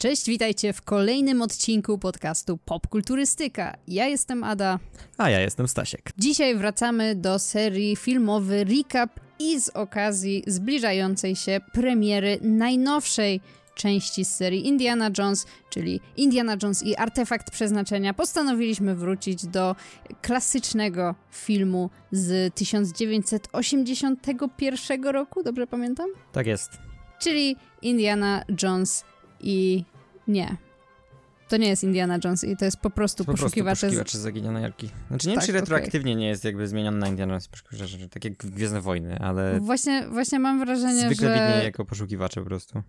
Cześć, witajcie w kolejnym odcinku podcastu Popkulturystyka. Ja jestem Ada. A ja jestem Stasiek. Dzisiaj wracamy do serii filmowy Recap i z okazji zbliżającej się premiery najnowszej części z serii Indiana Jones, czyli Indiana Jones i Artefakt Przeznaczenia, postanowiliśmy wrócić do klasycznego filmu z 1981 roku, dobrze pamiętam? Tak jest. Czyli Indiana Jones i nie. To nie jest Indiana Jones i to jest po prostu po poszukiwacze... poszukiwacze z... zaginionej arki. Znaczy nie wiem, Tak, czy retroaktywnie okej. nie jest jakby zmieniony na Indiana Jones, tak jak Gwiezdne Wojny, ale Właśnie, właśnie mam wrażenie, zwykle że... widnieje jako poszukiwacze po prostu.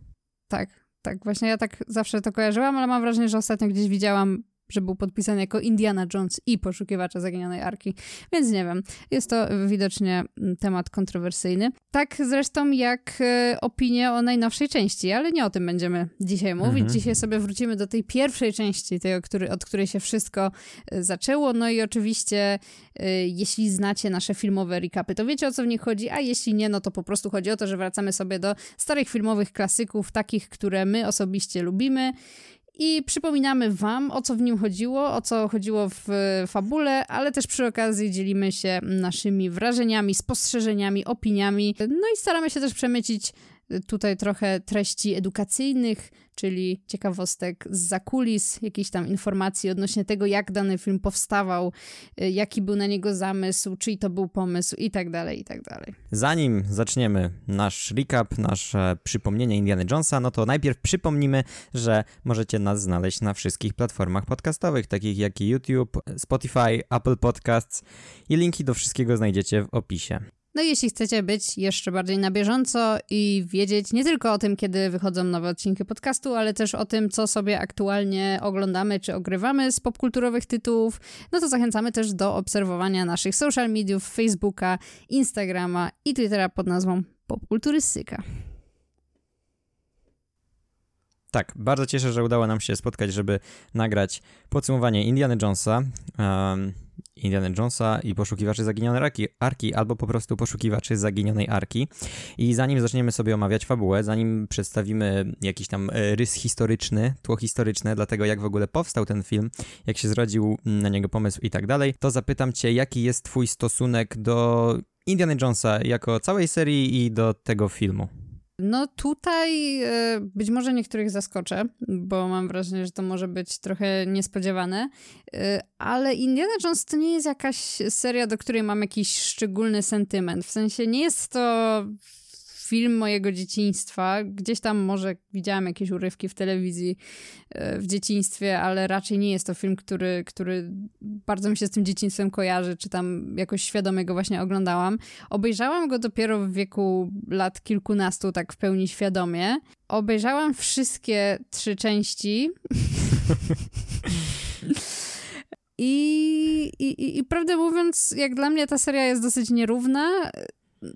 Tak, tak, właśnie ja tak zawsze to kojarzyłam, ale mam wrażenie, że ostatnio gdzieś widziałam, że był podpisany jako Indiana Jones i poszukiwacze zaginionej arki, więc nie wiem. Jest to widocznie mm, temat kontrowersyjny. Tak zresztą jak e, opinie o najnowszej części, ale nie o tym będziemy dzisiaj mówić. Mhm. Dzisiaj sobie wrócimy do tej pierwszej części, tej, od której się wszystko e, zaczęło. No i oczywiście, e, jeśli znacie nasze filmowe recapy, to wiecie o co w nich chodzi, a jeśli nie, no to po prostu chodzi o to, że wracamy sobie do starych filmowych klasyków, takich, które my osobiście lubimy. I przypominamy Wam, o co w nim chodziło, o co chodziło w e, fabule, ale też przy okazji dzielimy się naszymi wrażeniami, spostrzeżeniami, opiniami. No i staramy się też przemycić tutaj trochę treści edukacyjnych, czyli ciekawostek z zakulis, jakichś tam informacji odnośnie tego, jak dany film powstawał, e, jaki był na niego zamysł, czyj to był pomysł i tak dalej, i tak dalej. Zanim zaczniemy nasz recap, nasze przypomnienie Indiana Jonesa, no to najpierw przypomnimy, że możecie nas znaleźć na wszystkich platformach podcastowych, takich jak YouTube, Spotify, Apple Podcasts i linki do wszystkiego znajdziecie w opisie. No i jeśli chcecie być jeszcze bardziej na bieżąco i wiedzieć nie tylko o tym, kiedy wychodzą nowe odcinki podcastu, ale też o tym, co sobie aktualnie oglądamy czy ogrywamy z popkulturowych tytułów, no to zachęcamy też do obserwowania naszych social mediów, Facebooka, Instagrama i Twittera pod nazwą Popkulturystyka. Tak, bardzo cieszę, że udało nam się spotkać, żeby nagrać podsumowanie Indiana Jonesa, um, Indiana Jonesa i poszukiwaczy zaginionej arki, arki, albo po prostu poszukiwaczy zaginionej arki. I zanim zaczniemy sobie omawiać fabułę, zanim przedstawimy jakiś tam e, rys historyczny, tło historyczne, dlatego jak w ogóle powstał ten film, jak się zrodził na niego pomysł i tak dalej, to zapytam cię, jaki jest twój stosunek do Indiana Jonesa jako całej serii i do tego filmu? No tutaj e, być może niektórych zaskoczę, bo mam wrażenie, że to może być trochę niespodziewane, e, ale Indiana Jones to nie jest jakaś seria, do której mam jakiś szczególny sentyment. W sensie nie jest to film mojego dzieciństwa. Gdzieś tam może widziałam jakieś urywki w telewizji e, w dzieciństwie, ale raczej nie jest to film, który, który bardzo mi się z tym dzieciństwem kojarzy, czy tam jakoś świadomie go właśnie oglądałam. Obejrzałam go dopiero w wieku lat kilkunastu, tak w pełni świadomie. Obejrzałam wszystkie trzy części. I, i, i, I prawdę mówiąc, jak dla mnie ta seria jest dosyć nierówna.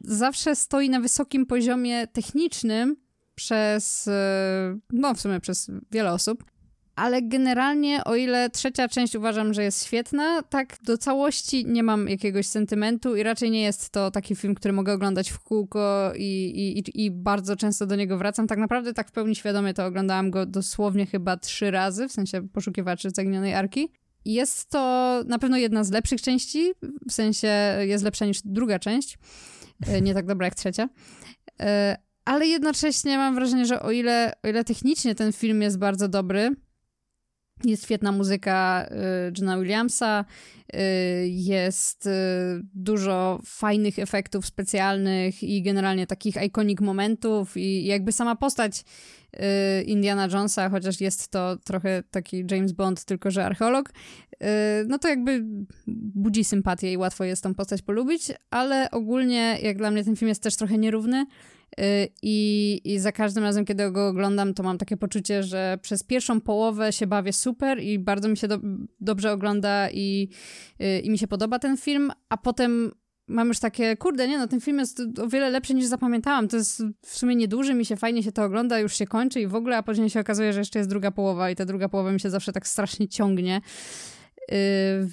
Zawsze stoi na wysokim poziomie technicznym przez, e, no w sumie przez wiele osób. Ale generalnie, o ile trzecia część uważam, że jest świetna, tak do całości nie mam jakiegoś sentymentu i raczej nie jest to taki film, który mogę oglądać w kółko i, i, i- bardzo często do niego wracam. Tak naprawdę tak w pełni świadomie to oglądałam go dosłownie chyba trzy razy, w sensie poszukiwaczy zaginionej arki. Jest to na pewno jedna z lepszych części, w sensie jest lepsza niż druga część, nie tak dobra jak trzecia. E, Ale jednocześnie mam wrażenie, że o ile, o ile technicznie ten film jest bardzo dobry, jest świetna muzyka y, Johna Williamsa, y, jest y, dużo fajnych efektów specjalnych i generalnie takich iconic momentów i jakby sama postać Indiana Jonesa, chociaż jest to trochę taki James Bond, tylko że archeolog, no to jakby budzi sympatię i łatwo jest tą postać polubić, ale ogólnie jak dla mnie ten film jest też trochę nierówny, I, I za każdym razem, kiedy go oglądam, to mam takie poczucie, że przez pierwszą połowę się bawię super i bardzo mi się do, dobrze ogląda i, y, i mi się podoba ten film, a potem mam już takie, kurde, nie no, ten film jest o wiele lepszy niż zapamiętałam. To jest w sumie nieduży, mi się fajnie się to ogląda, już się kończy i w ogóle, a później się okazuje, że jeszcze jest druga połowa i ta druga połowa mi się zawsze tak strasznie ciągnie. Y,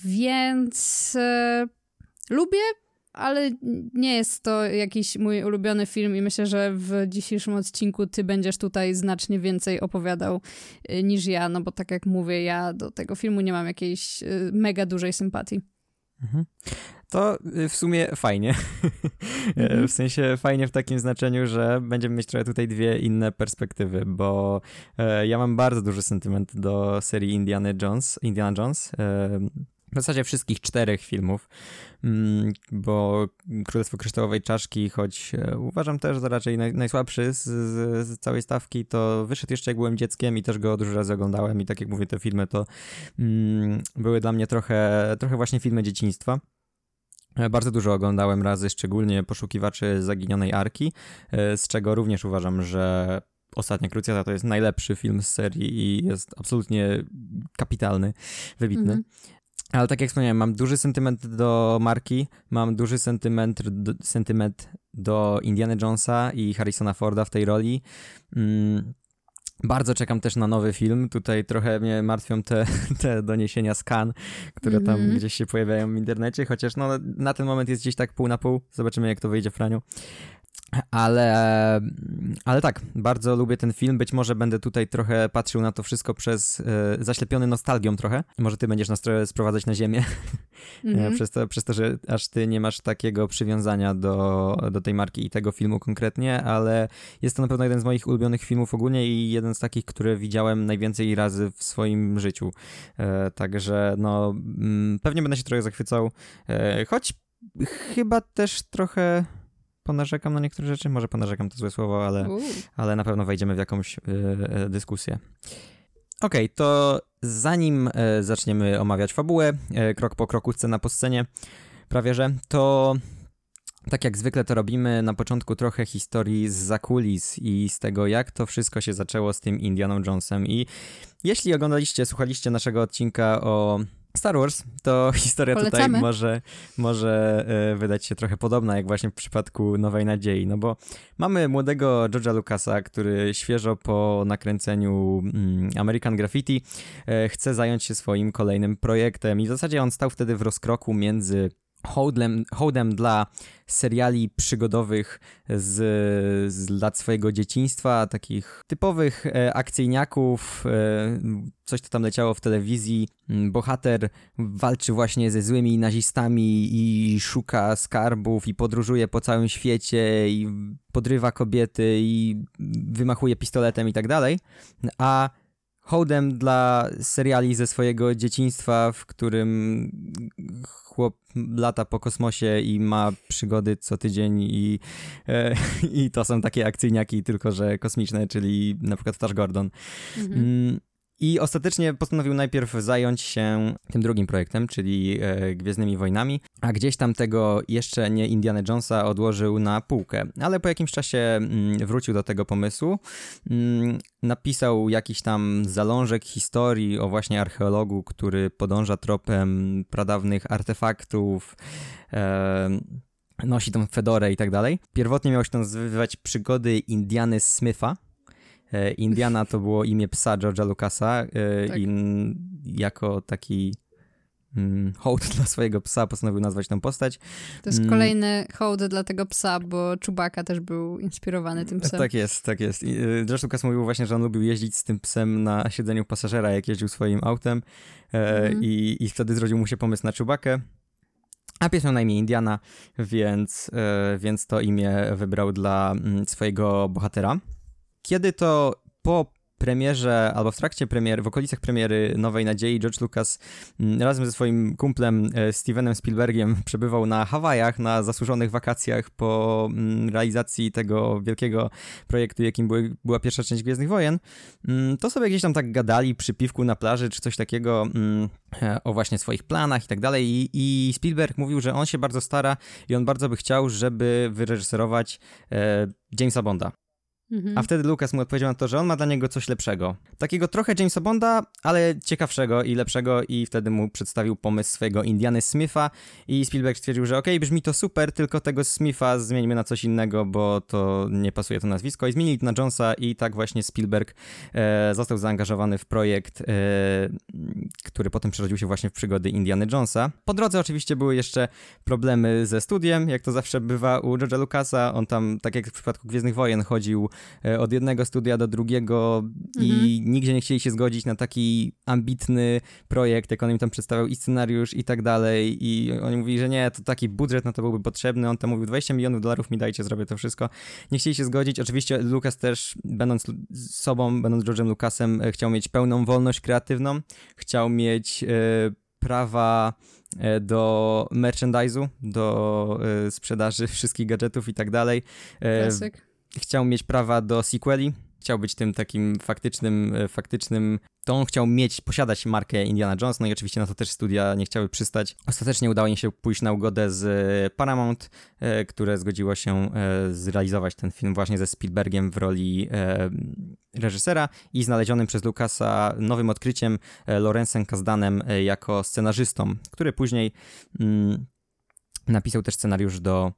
więc y, lubię ale nie jest to jakiś mój ulubiony film i myślę, że w dzisiejszym odcinku ty będziesz tutaj znacznie więcej opowiadał y, niż ja, no bo tak jak mówię, ja do tego filmu nie mam jakiejś y, mega dużej sympatii. Mhm. To y, w sumie fajnie. Mhm. W sensie fajnie w takim znaczeniu, że będziemy mieć trochę tutaj dwie inne perspektywy, bo e, ja mam bardzo duży sentyment do serii Indiana Jones, Indiana Jones. W zasadzie wszystkich czterech filmów, mm, bo Królestwo Kryształowej Czaszki, choć e, uważam też za raczej naj, najsłabszy z, z, z, całej stawki, to wyszedł jeszcze jak byłem dzieckiem i też go dużo razy oglądałem i tak jak mówię, te filmy to mm, były dla mnie trochę, trochę właśnie filmy dzieciństwa. E, bardzo dużo oglądałem razy, szczególnie Poszukiwaczy Zaginionej Arki, e, z czego również uważam, że Ostatnia Krucjata to jest najlepszy film z serii i jest absolutnie kapitalny, wybitny. Mm -hmm. Ale tak jak wspomniałem, mam duży sentyment do marki, mam duży sentyment, do, sentyment do Indiana Jonesa i Harrisona Forda w tej roli. Mm, bardzo czekam też na nowy film. Tutaj trochę mnie martwią te, te doniesienia z Cannes, które mm -hmm. tam mhm. gdzieś się pojawiają w internecie, chociaż no, na ten moment jest gdzieś tak pół na pół. Zobaczymy, jak to wyjdzie w praniu. Ale, ale tak, bardzo lubię ten film. Być może będę tutaj trochę patrzył na to wszystko przez e, zaślepiony nostalgią trochę. Może ty będziesz nas trochę sprowadzać na ziemię. Mm -hmm. przez, to, przez to, że aż ty nie masz takiego przywiązania do, do tej marki i tego filmu konkretnie, ale jest to na pewno jeden z moich ulubionych filmów ogólnie i jeden z takich, które widziałem najwięcej razy w swoim życiu. E, także no, mm, pewnie będę się trochę zachwycał, e, choć chyba też trochę ponarzekam na niektóre rzeczy. Może ponarzekam to złe słowo, ale, ale na pewno wejdziemy w jakąś y, y, dyskusję. Okej, okay, to zanim y, zaczniemy omawiać fabułę, krok po kroku, scena po scenie, prawie że, to tak jak zwykle to robimy, na początku trochę historii z zakulis i z tego, jak to wszystko się zaczęło z tym Indianą Jonesem. I jeśli oglądaliście, słuchaliście naszego odcinka o Star Wars, to historia Polecamy. tutaj może, może e, wydać się trochę podobna, jak właśnie w przypadku Nowej Nadziei, no bo mamy młodego George'a Lucasa, który świeżo po nakręceniu mm, American Graffiti e, chce zająć się swoim kolejnym projektem i w zasadzie on stał wtedy w rozkroku między hołdem, hołdem dla seriali przygodowych z, z lat swojego dzieciństwa, takich typowych e, akcyjniaków, e, coś to tam leciało w telewizji. Mm, bohater walczy właśnie ze złymi nazistami i szuka skarbów i podróżuje po całym świecie i podrywa kobiety i wymachuje pistoletem i tak dalej. A hołdem dla seriali ze swojego dzieciństwa, w którym chłop lata po kosmosie i ma przygody co tydzień i, e, i to są takie akcyjniaki, tylko że kosmiczne, czyli na przykład Flash Gordon. Mhm. I ostatecznie postanowił najpierw zająć się tym drugim projektem, czyli e, Gwiezdnymi Wojnami, a gdzieś tam tego jeszcze nie Indiana Jonesa odłożył na półkę. Ale po jakimś czasie mm, wrócił do tego pomysłu, mm, napisał jakiś tam zalążek historii o właśnie archeologu, który podąża tropem pradawnych artefaktów, e, nosi tą fedorę i tak dalej. Pierwotnie miał się to nazywać Przygody Indiany Smitha, Indiana to było imię psa George'a Lucasa e, tak. i jako taki mm, hołd dla swojego psa postanowił nazwać tę postać. To jest mm. kolejny hołd dla tego psa, bo Chewbacca też był inspirowany tym psem. Tak jest, tak jest. E, George Lucas mówił właśnie, że on lubił jeździć z tym psem na siedzeniu pasażera, jak jeździł swoim autem mm. i, i wtedy zrodził mu się pomysł na Chewbackę. A pies miał na imię Indiana, więc, więc to imię wybrał dla mm, swojego bohatera. Kiedy to po premierze, albo w trakcie premiery, w okolicach premiery Nowej Nadziei, George Lucas mm, razem ze swoim kumplem e, Stevenem Spielbergiem przebywał na Hawajach na zasłużonych wakacjach po mm, realizacji tego wielkiego projektu, jakim były, była pierwsza część Gwiezdnych Wojen, mm, to sobie gdzieś tam tak gadali przy piwku na plaży, czy coś takiego e, o właśnie swoich planach i tak dalej I, Spielberg mówił, że on się bardzo stara i on bardzo by chciał, żeby wyreżyserować e, Jamesa Bonda. Mhm. A wtedy Lucas mu odpowiedział na to, że on ma dla niego coś lepszego. Takiego trochę Jamesa Bonda, ale ciekawszego i lepszego i wtedy mu przedstawił pomysł swojego Indiany Smitha i Spielberg stwierdził, że okej, okay, brzmi to super, tylko tego Smitha zmieńmy na coś innego, bo to nie pasuje to nazwisko i zmienili to na Jonesa i tak właśnie Spielberg e, został zaangażowany w projekt, e, który potem przerodził się właśnie w przygody Indiana Jonesa. Po drodze oczywiście były jeszcze problemy ze studiem, jak to zawsze bywa u George'a Lucasa, on tam, tak jak w przypadku Gwiezdnych Wojen, chodził od jednego studia do drugiego mhm. i nigdzie nie chcieli się zgodzić na taki ambitny projekt, jak on im tam przedstawiał i scenariusz i tak dalej i oni mówili, że nie, to taki budżet na to byłby potrzebny, on tam mówił 20 milionów dolarów mi dajcie, zrobię to wszystko. Nie chcieli się zgodzić, oczywiście Lucas też, będąc sobą, będąc George'em Lucasem, e, chciał mieć pełną wolność kreatywną, chciał mieć e, prawa do merchandise'u, do sprzedaży wszystkich gadżetów i tak dalej. Klasyk chciał mieć prawa do sequeli, chciał być tym takim faktycznym, e, faktycznym, to on chciał mieć, posiadać markę Indiana Jones, no i oczywiście na to też studia nie chciały przystać. Ostatecznie udało im się pójść na ugodę z e, Paramount, e, które zgodziło się zrealizować ten film właśnie ze Spielbergiem w roli reżysera i znalezionym przez Lucasa nowym odkryciem Lorenzem Kazdanem jako scenarzystą, który później mm, napisał też scenariusz do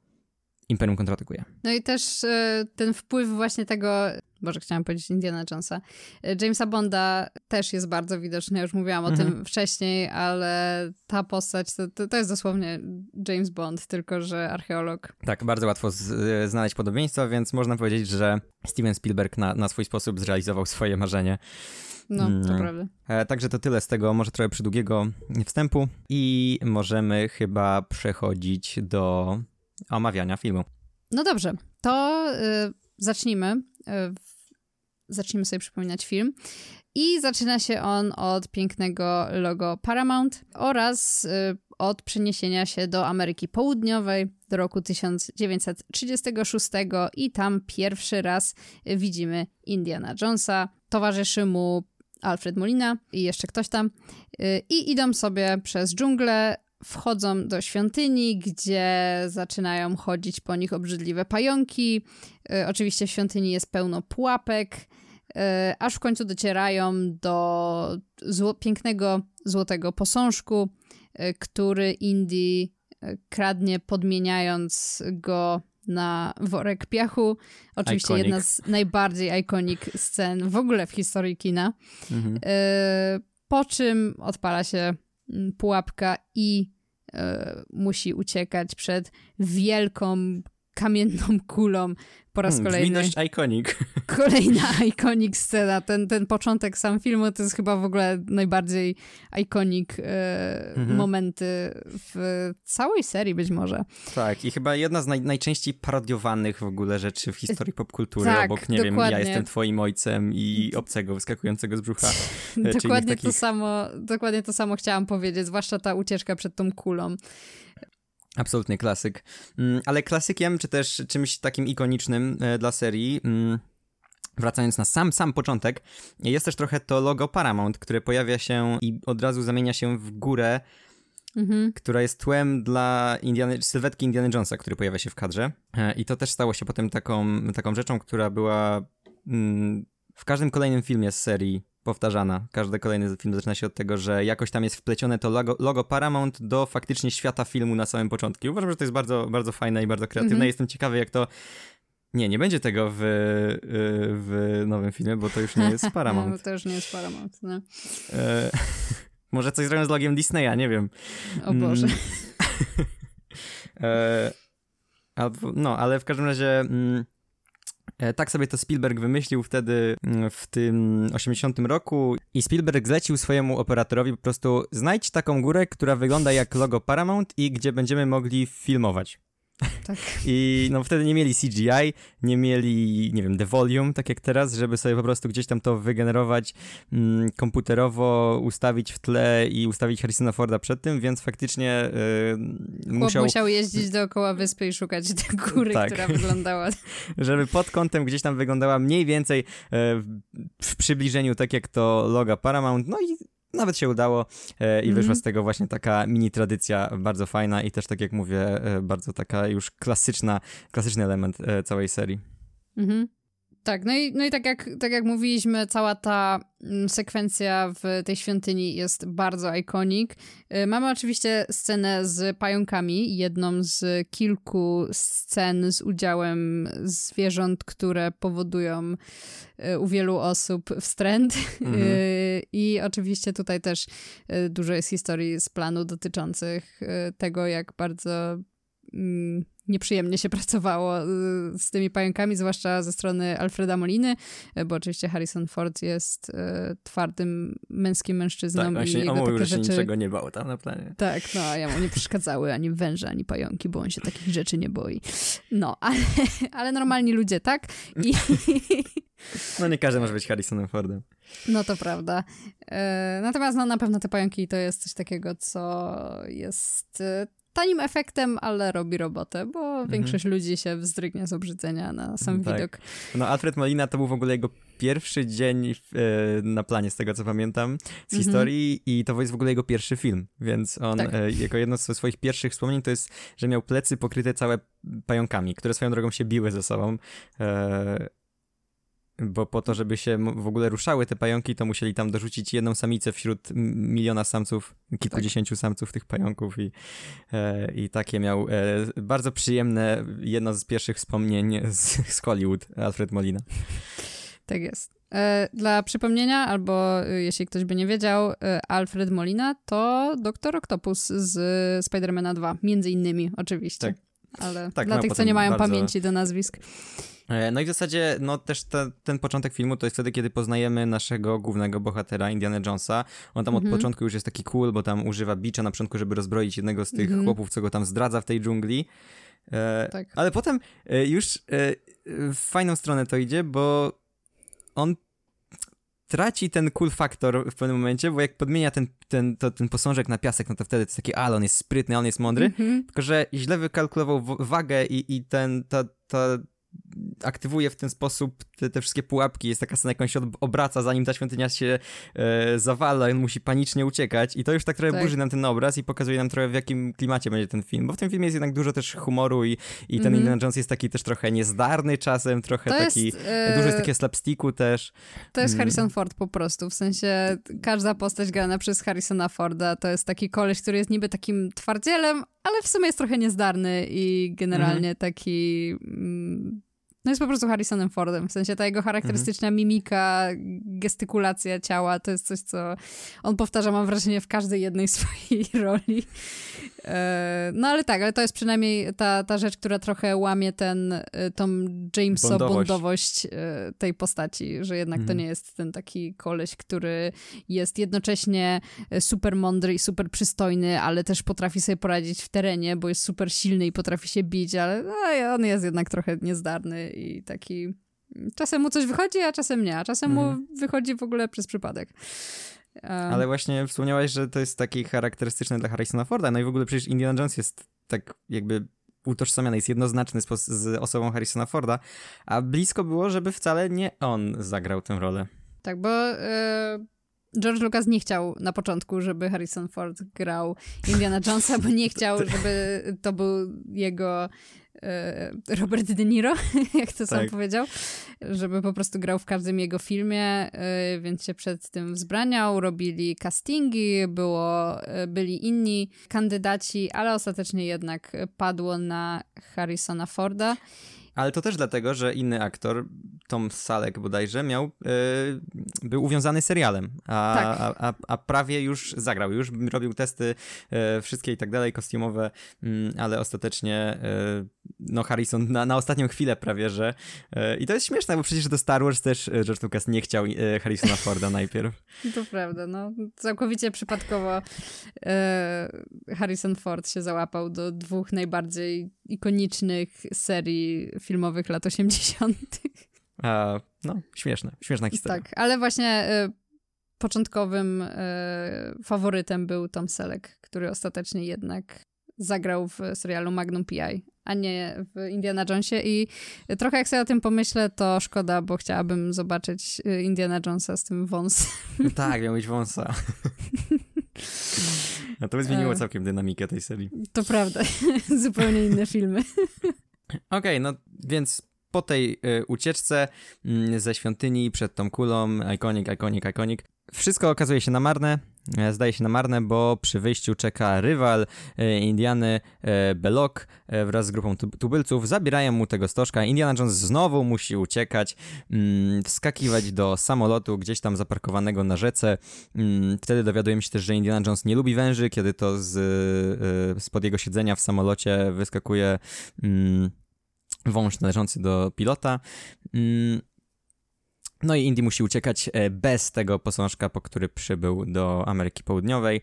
Imperium kontratakuje. No i też e, ten wpływ właśnie tego, może chciałam powiedzieć Indiana Jonesa, e, Jamesa Bonda też jest bardzo widoczny, ja już mówiłam o mhm. tym wcześniej, ale ta postać to, to, jest dosłownie James Bond, tylko że archeolog. Tak, bardzo łatwo z, e, znaleźć podobieństwa, więc można powiedzieć, że Steven Spielberg na, na swój sposób zrealizował swoje marzenie. No, to mm. prawda. E, także to tyle z tego, może trochę przydługiego wstępu i możemy chyba przechodzić do omawiania filmu. No dobrze, to y, zacznijmy. Y, zacznijmy sobie przypominać film. I zaczyna się on od pięknego logo Paramount oraz y, od przeniesienia się do Ameryki Południowej do roku 1936 i tam pierwszy raz widzimy Indiana Jonesa. Towarzyszy mu Alfred Molina i jeszcze ktoś tam. Y, I idą sobie przez dżunglę, wchodzą do świątyni, gdzie zaczynają chodzić po nich obrzydliwe pająki. Y, oczywiście w świątyni jest pełno pułapek, y, aż w końcu docierają do zło pięknego złotego posążku, y, który Indy kradnie, podmieniając go na worek piachu. Oczywiście iconic. jedna z najbardziej iconic scen w ogóle w historii kina. Mhm. Po czym odpala się pułapka i E, musi uciekać przed wielką kamienną kulą po raz hmm, kolejny. Brzmi iconic. Kolejna iconic scena. Ten, ten początek sam filmu to jest chyba w ogóle najbardziej iconic e, mhm. momenty w całej serii być może. Tak i chyba jedna z naj, najczęściej parodiowanych w ogóle rzeczy w historii popkultury tak, obok, nie dokładnie. wiem, ja jestem twoim ojcem i obcego wyskakującego z brzucha. E, dokładnie takich... to samo, dokładnie to samo chciałam powiedzieć, zwłaszcza ta ucieczka przed tą kulą. Absolutny klasyk. Mm, ale klasykiem, czy też czymś takim ikonicznym e, dla serii, mm, wracając na sam, sam początek, jest też trochę to logo Paramount, które pojawia się i od razu zamienia się w górę, mhm. która jest tłem dla Indiana, sylwetki Indiana Jonesa, który pojawia się w kadrze. E, I to też stało się potem taką, taką rzeczą, która była mm, w każdym kolejnym filmie z serii powtarzana. Każdy kolejny film zaczyna się od tego, że jakoś tam jest wplecione to logo, logo Paramount do faktycznie świata filmu na samym początku. I uważam, że to jest bardzo, bardzo fajne i bardzo kreatywne. Mm -hmm. Jestem ciekawy, jak to nie, nie będzie tego w, y, w nowym filmie, bo to już nie jest Paramount. no, to już nie jest Paramount, no. E, może coś zrobią z logiem Disneya, nie wiem. O Boże. Mm. e, albo, no, ale w każdym razie... Mm, tak sobie to Spielberg wymyślił wtedy mm, w tym 80 roku i Spielberg zlecił swojemu operatorowi po prostu znajdź taką górę, która wygląda jak logo Paramount i gdzie będziemy mogli filmować. Tak. I no wtedy nie mieli CGI, nie mieli, nie wiem, The Volume, tak jak teraz, żeby sobie po prostu gdzieś tam to wygenerować mm, komputerowo, ustawić w tle i ustawić Harrisona Forda przed tym, więc faktycznie yy, musiał... musiał jeździć dookoła wyspy i szukać tej góry, tak. która wyglądała... żeby pod kątem gdzieś tam wyglądała mniej więcej yy, w przybliżeniu tak jak to loga Paramount, no i nawet się udało e, i wyszła mhm. z tego właśnie taka mini tradycja bardzo fajna i też tak jak mówię, e, bardzo taka już klasyczna, klasyczny element e, całej serii. Mhm. Tak, no i, no i tak, jak, tak jak mówiliśmy, cała ta mm, sekwencja w tej świątyni jest bardzo ikonik. Y, mamy oczywiście scenę z pająkami, jedną z kilku scen z udziałem zwierząt, które powodują y, u wielu osób wstręt. Mhm. Y, I oczywiście tutaj też dużo jest historii z planu dotyczących tego, jak bardzo nieprzyjemnie się pracowało y, z tymi pająkami, zwłaszcza ze strony Alfreda Moliny, y, bo oczywiście Harrison Ford jest y, twardym męskim mężczyzną. Tak, właśnie i on mówił, że się rzeczy... niczego nie bał tam na planie. Tak, no a ja mu nie przeszkadzały ani węże, ani pająki, bo on się takich rzeczy nie boi. No, ale, ale normalni ludzie, tak? I... No nie każdy może być Harrisonem Fordem. No to prawda. Natomiast no, na pewno te pająki to jest coś takiego, co jest tanim efektem, ale robi robotę, bo mhm. większość ludzi się wzdrygnie z obrzydzenia na sam tak. widok. No Alfred Molina to był w ogóle jego pierwszy dzień w, e, na planie, z tego co pamiętam, z mhm. historii i to jest w ogóle jego pierwszy film, więc on tak. e, jako jedno ze swoich pierwszych wspomnień to jest, że miał plecy pokryte całe pająkami, które swoją drogą się biły ze sobą. E, bo po to, żeby się w ogóle ruszały te pająki, to musieli tam dorzucić jedną samicę wśród miliona samców, kilkudziesięciu tak. samców tych pająków i, e, i takie miał e, bardzo przyjemne, jedno z pierwszych wspomnień z, z Hollywood, Alfred Molina. Tak jest. E, dla przypomnienia, albo e, jeśli ktoś by nie wiedział, e, Alfred Molina to doktor Octopus z Spidermana 2, między innymi oczywiście. Tak. Ale tak, dla tych, co nie mają bardzo... pamięci do nazwisk. E, no i w zasadzie, no też te, ten początek filmu to jest wtedy, kiedy poznajemy naszego głównego bohatera, Indiana Jonesa. On tam od mhm. początku już jest taki cool, bo tam używa bicza na początku, żeby rozbroić jednego z tych mhm. chłopów, co go tam zdradza w tej dżungli. E, tak. Ale potem e, już e, w fajną stronę to idzie, bo on traci ten cool faktor w pewnym momencie, bo jak podmienia ten, ten, to, ten posążek na piasek, no to wtedy to jest taki, ale on jest sprytny, on jest mądry, mm -hmm. tylko że źle wykalkulował wagę i, i ten, ta, ta aktywuje w ten sposób te, te, wszystkie pułapki. Jest taka scena, jak on się obraca, zanim ta świątynia się e, zawala, on musi panicznie uciekać i to już tak trochę tak. burzy nam ten obraz i pokazuje nam trochę w jakim klimacie będzie ten film, bo w tym filmie jest jednak dużo też humoru i, i ten mm. Indiana Jones jest taki też trochę niezdarny czasem, trochę to taki, jest, e... dużo jest takiego slapsticku też. To jest mm. Harrison Ford po prostu, w sensie każda postać grana przez Harrisona Forda to jest taki koleś, który jest niby takim twardzielem, ale w sumie jest trochę niezdarny i generalnie -hmm. taki... Mm, no jest po prostu Harrisonem Fordem, w sensie ta jego charakterystyczna mhm. mimika, gestykulacja ciała, to jest coś, co on powtarza, mam wrażenie, w każdej jednej swojej roli. E, no ale tak, ale to jest przynajmniej ta, ta rzecz, która trochę łamie ten, e, tą Jameso-bondowość e, tej postaci, że jednak mhm. to nie jest ten taki koleś, który jest jednocześnie super mądry i super przystojny, ale też potrafi sobie poradzić w terenie, bo jest super silny i potrafi się bić, ale no, on jest jednak trochę niezdarny i taki... Czasem mu coś wychodzi, a czasem nie, a czasem mhm. mu wychodzi w ogóle przez przypadek. Ale właśnie wspomniałaś, że to jest taki charakterystyczny dla Harrisona Forda, no i w ogóle przecież Indiana Jones jest tak jakby utożsamiany, jest jednoznaczny z, z osobą Harrisona Forda, a blisko było, żeby wcale nie on zagrał tę rolę. Tak, bo yy, George Lucas nie chciał na początku, żeby Harrison Ford grał Indiana Jonesa, bo nie chciał, żeby to był jego E, Robert De Niro, jak to sam tak. powiedział, żeby po prostu grał w każdym jego filmie, e, więc się przed tym wzbraniał, robili castingi, było, e, byli inni kandydaci, ale ostatecznie jednak padło na Harrisona Forda. Ale to też dlatego, że inny aktor, Tom Salek bodajże, miał, yy, był uwiązany serialem, a, tak. a, a, a, prawie już zagrał, już robił testy yy, wszystkie i tak dalej, kostiumowe, yy, ale ostatecznie no Harrison na, na ostatnią chwilę prawie, że i to jest śmieszne, bo przecież do Star Wars też George Lucas nie chciał Harrisona Forda najpierw. To prawda, no całkowicie przypadkowo Harrison Ford się załapał do dwóch najbardziej ikonicznych serii filmowych lat 80. A, no, śmieszne, śmieszna historia. Tak, ale właśnie y, początkowym y, faworytem był Tom Selleck, który ostatecznie jednak zagrał w serialu Magnum PI, a nie w Indiana Jonesie i trochę jak sobie o tym pomyślę, to szkoda, bo chciałabym zobaczyć y, Indiana Jonesa z tym wąsem. No tak, miał mieć wąsa. A to by zmieniło e. całkiem dynamikę tej serii. To prawda. Zupełnie inne filmy. Okej, okay, no więc po tej y, ucieczce y, ze świątyni przed tą kulą, iconic, iconic, iconic, wszystko okazuje się na marne, zdaje się na marne, bo przy wyjściu czeka rywal e, Indiany e, Belloc wraz z grupą tubylców. Zabierają mu tego stożka. Indiana Jones znowu musi uciekać, mm, wskakiwać do samolotu gdzieś tam zaparkowanego na rzece. Mm, wtedy dowiadujemy się też, że Indiana Jones nie lubi węży, kiedy to z, spod jego siedzenia w samolocie wyskakuje mm, wąż należący do pilota. No i Indy musi uciekać e, bez tego posążka, po który przybył do Ameryki Południowej.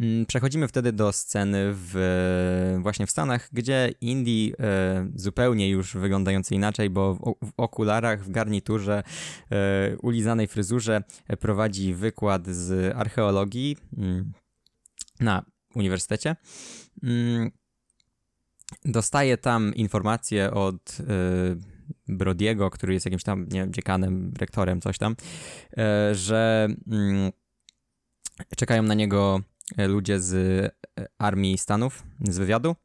Mm, przechodzimy wtedy do sceny w, właśnie w Stanach, gdzie Indy e, zupełnie już wyglądający inaczej, bo w, okularach, w garniturze, e, ulizanej fryzurze prowadzi wykład z archeologii mm, na uniwersytecie. Mm, dostaje tam informacje od Brodiego, który jest jakimś tam, nie wiem, dziekanem, rektorem, coś tam, e, że mm, czekają na niego e, ludzie z e, armii Stanów, z wywiadu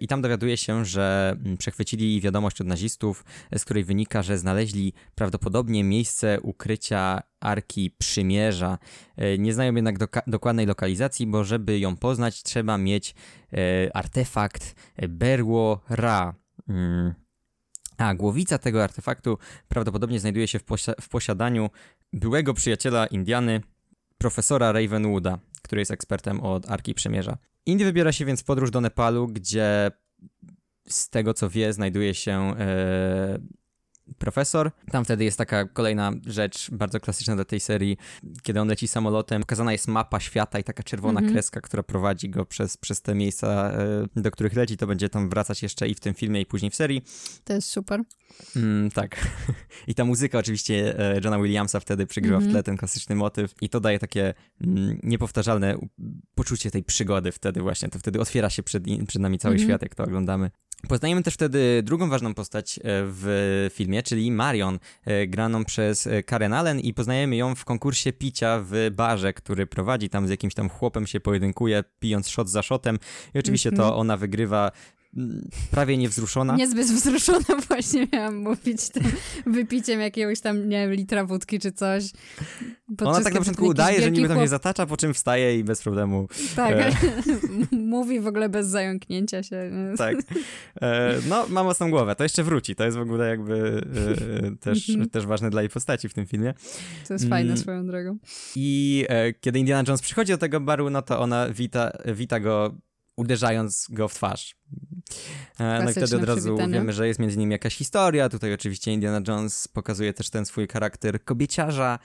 i tam dowiaduje się, że mm, przechwycili wiadomość od nazistów, z której wynika, że znaleźli prawdopodobnie miejsce ukrycia Arki Przymierza. Nie znają jednak dokładnej lokalizacji, bo żeby ją poznać trzeba mieć artefakt Berło Ra. Mm. A głowica tego artefaktu prawdopodobnie znajduje się w, posi w posiadaniu byłego przyjaciela Indiany, profesora Ravenwooda, który jest ekspertem od Arki Przemierza. Indy wybiera się więc w podróż do Nepalu, gdzie z tego co wie, znajduje się e, profesor. Tam wtedy jest taka kolejna rzecz bardzo klasyczna dla tej serii, kiedy on leci samolotem, pokazana jest mapa świata i taka czerwona mm -hmm. kreska, która prowadzi go przez, przez te miejsca, e, do których leci, to będzie tam wracać jeszcze i w tym filmie i później w serii. To jest super. Mm, tak. I ta muzyka oczywiście e, Johna Williamsa wtedy przygrywa mm -hmm. w mhm. tle ten klasyczny motyw i to daje takie mm, niepowtarzalne poczucie tej przygody wtedy właśnie, to wtedy otwiera się przed, przed nami cały mm -hmm. świat, jak to oglądamy. Poznajemy też wtedy drugą ważną postać e, w filmie, czyli Marion, e, graną przez e, Karen Allen i poznajemy ją w konkursie picia w barze, który prowadzi tam z jakimś tam chłopem się pojedynkuje, pijąc shot za shotem i oczywiście to mhm. ona wygrywa prawie niewzruszona. Niezbyt wzruszona właśnie miałam mówić tym wypiciem jakiegoś tam, nie wiem, litra wódki czy coś. Ona tak na początku udaje, że niby tam się zatacza, po czym wstaje i bez problemu. Tak, e... mówi w ogóle bez zająknięcia się. Tak. E, no, ma mocną głowę, to jeszcze wróci, to jest w ogóle jakby e, też, mhm. też ważne dla jej postaci w tym filmie. To jest fajne mm. swoją drogą. I e, kiedy Indiana Jones przychodzi do tego baru, no to ona wita, wita go uderzając go w twarz. E, no i wtedy od razu wiemy, że jest między nimi jakaś historia. Tutaj oczywiście Indiana Jones pokazuje też ten swój charakter kobieciarza,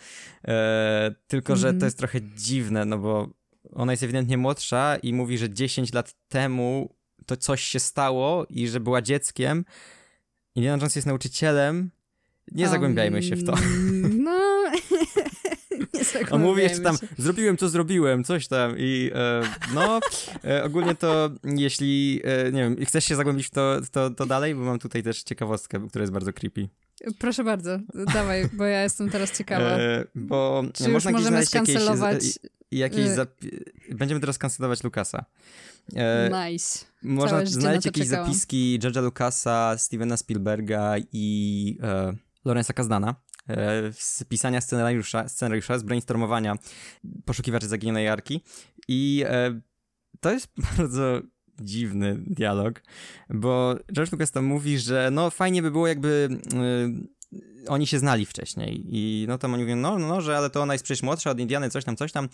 e, tylko że mm. to jest trochę dziwne, no bo ona jest ewidentnie młodsza i mówi, że 10 lat temu to coś się stało i że była dzieckiem. Indiana Jones jest nauczycielem. Nie um, zagłębiajmy się w to. No, On mówi jeszcze tam, zrobiłem co zrobiłem, coś tam i e, no, e, ogólnie to jeśli, e, nie wiem, chcesz się zagłębić w to, to, to dalej, bo mam tutaj też ciekawostkę, która jest bardzo creepy. Proszę bardzo, dawaj, bo ja jestem teraz ciekawa. E, bo Czy można już możemy skancelować... Jakieś, jakieś e, Będziemy teraz skancelować Lukasa. E, nice. Można znaleźć jakieś czekałam. zapiski George'a Lucasa, Stevena Spielberga i e, Lorenza Kazdana, z pisania scenariusza, scenariusza, z brainstormowania poszukiwaczy zaginionej arki i e, to jest bardzo dziwny dialog, bo George Lucas tam mówi, że no fajnie by było jakby e, oni się znali wcześniej i no to oni mówią, no, no, no, że ale to ona jest przecież młodsza od Indiany, coś tam, coś tam,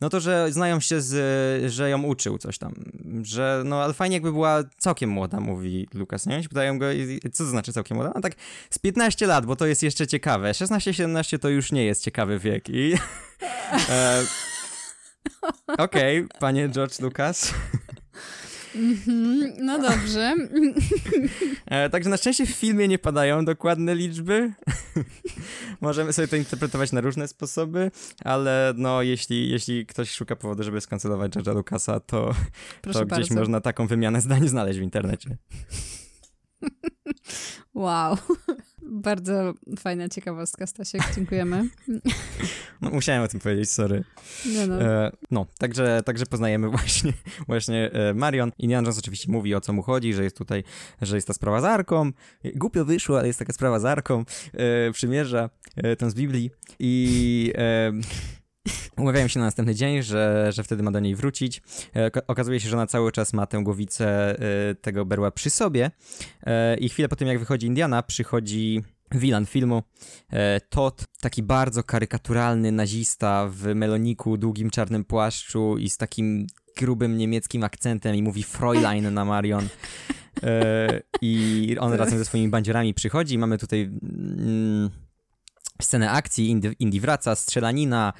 no to, że znają się z, że ją uczył coś tam, że no, ale fajnie jakby była całkiem młoda, mówi Lukas, nie? I pytają go, co to znaczy całkiem młoda? No tak z 15 lat, bo to jest jeszcze ciekawe, 16-17 to już nie jest ciekawy wiek i... e, Okej, okay, panie George Lucas. Mm-hmm, no dobrze. E, także na szczęście w filmie nie padają dokładne liczby. Możemy sobie to interpretować na różne sposoby, ale no jeśli, jeśli ktoś szuka powodu, żeby skancelować George'a Lucasa, to, to gdzieś można taką wymianę zdań znaleźć w internecie. Wow. Bardzo fajna ciekawostka, Stasiek, dziękujemy. No, musiałem o tym powiedzieć, sorry. No, no. E, no, także, także poznajemy właśnie, właśnie e, Marion. Indiana Jones oczywiście mówi, o co mu chodzi, że jest tutaj, że jest ta sprawa z Arką. Głupio wyszło, ale jest taka sprawa z Arką. E, przymierza e, tą z Biblii i... E, Umawiają się na następny dzień, że, że wtedy ma do niej wrócić. E, okazuje się, że ona cały czas ma tę głowicę e, tego berła przy sobie. E, I chwilę po tym, jak wychodzi Indiana, przychodzi Wilan filmu, Todd, taki bardzo karykaturalny nazista w meloniku, długim czarnym płaszczu i z takim grubym niemieckim akcentem i mówi Fräulein na Marion. I on razem ze swoimi bandziorami przychodzi. Mamy tutaj mm, scenę akcji, Indy, Indy wraca, strzelanina,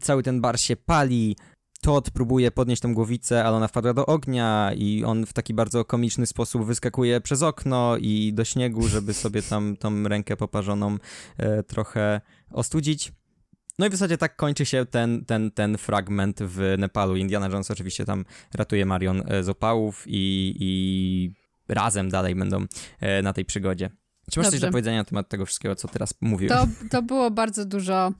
cały ten bar się pali, Todd próbuje podnieść tą głowicę, ale ona wpadła do ognia i on w taki bardzo komiczny sposób wyskakuje przez okno i do śniegu, żeby sobie tam tą rękę poparzoną e, trochę ostudzić. No i w zasadzie tak kończy się ten, ten, ten fragment w Nepalu. Indiana Jones oczywiście tam ratuje Marion e, z opałów i, i razem dalej będą e, na tej przygodzie. Czy masz Dobrze. coś do powiedzenia na temat tego wszystkiego, co teraz mówiłem? To, to było bardzo dużo,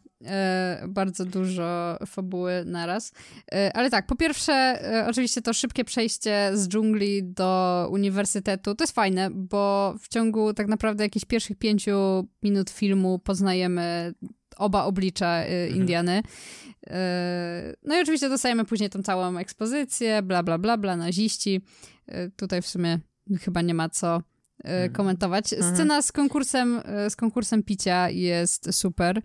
bardzo dużo fabuły naraz. E, ale tak, po pierwsze, e, oczywiście to szybkie przejście z dżungli do uniwersytetu, to jest fajne, bo w ciągu tak naprawdę jakichś pierwszych pięciu minut filmu poznajemy oba oblicza e, mhm. Indiany. E, no i oczywiście dostajemy później tą całą ekspozycję, bla, bla, bla, bla, naziści. E, tutaj w sumie chyba nie ma co E, mhm. komentować. Mhm. Scena z konkursem, e, z konkursem picia jest super.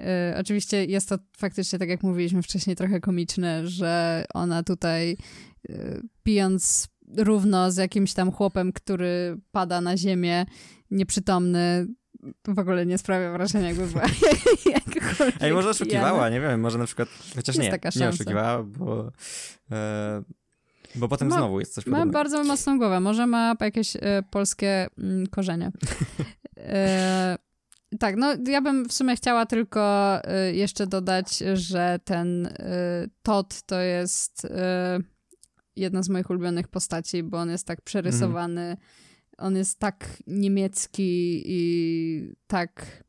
E, oczywiście jest to faktycznie, tak jak mówiliśmy wcześniej, trochę komiczne, że ona tutaj pijąc równo z jakimś tam chłopem, który pada na ziemię, nieprzytomny, w ogóle nie sprawia wrażenia, jakby była Ej, może oszukiwała, nie wiem, może na przykład, chociaż jest nie, nie oszukiwała, bo e, bo potem ma, znowu jest coś podobnego. Ma bardzo mocną głowę, może ma jakieś e, polskie mm, korzenie. E, tak, no ja bym w sumie chciała tylko e, jeszcze dodać, że ten e, Todd to jest e, jedna z moich ulubionych postaci, bo on jest tak przerysowany, mm. on jest tak niemiecki i tak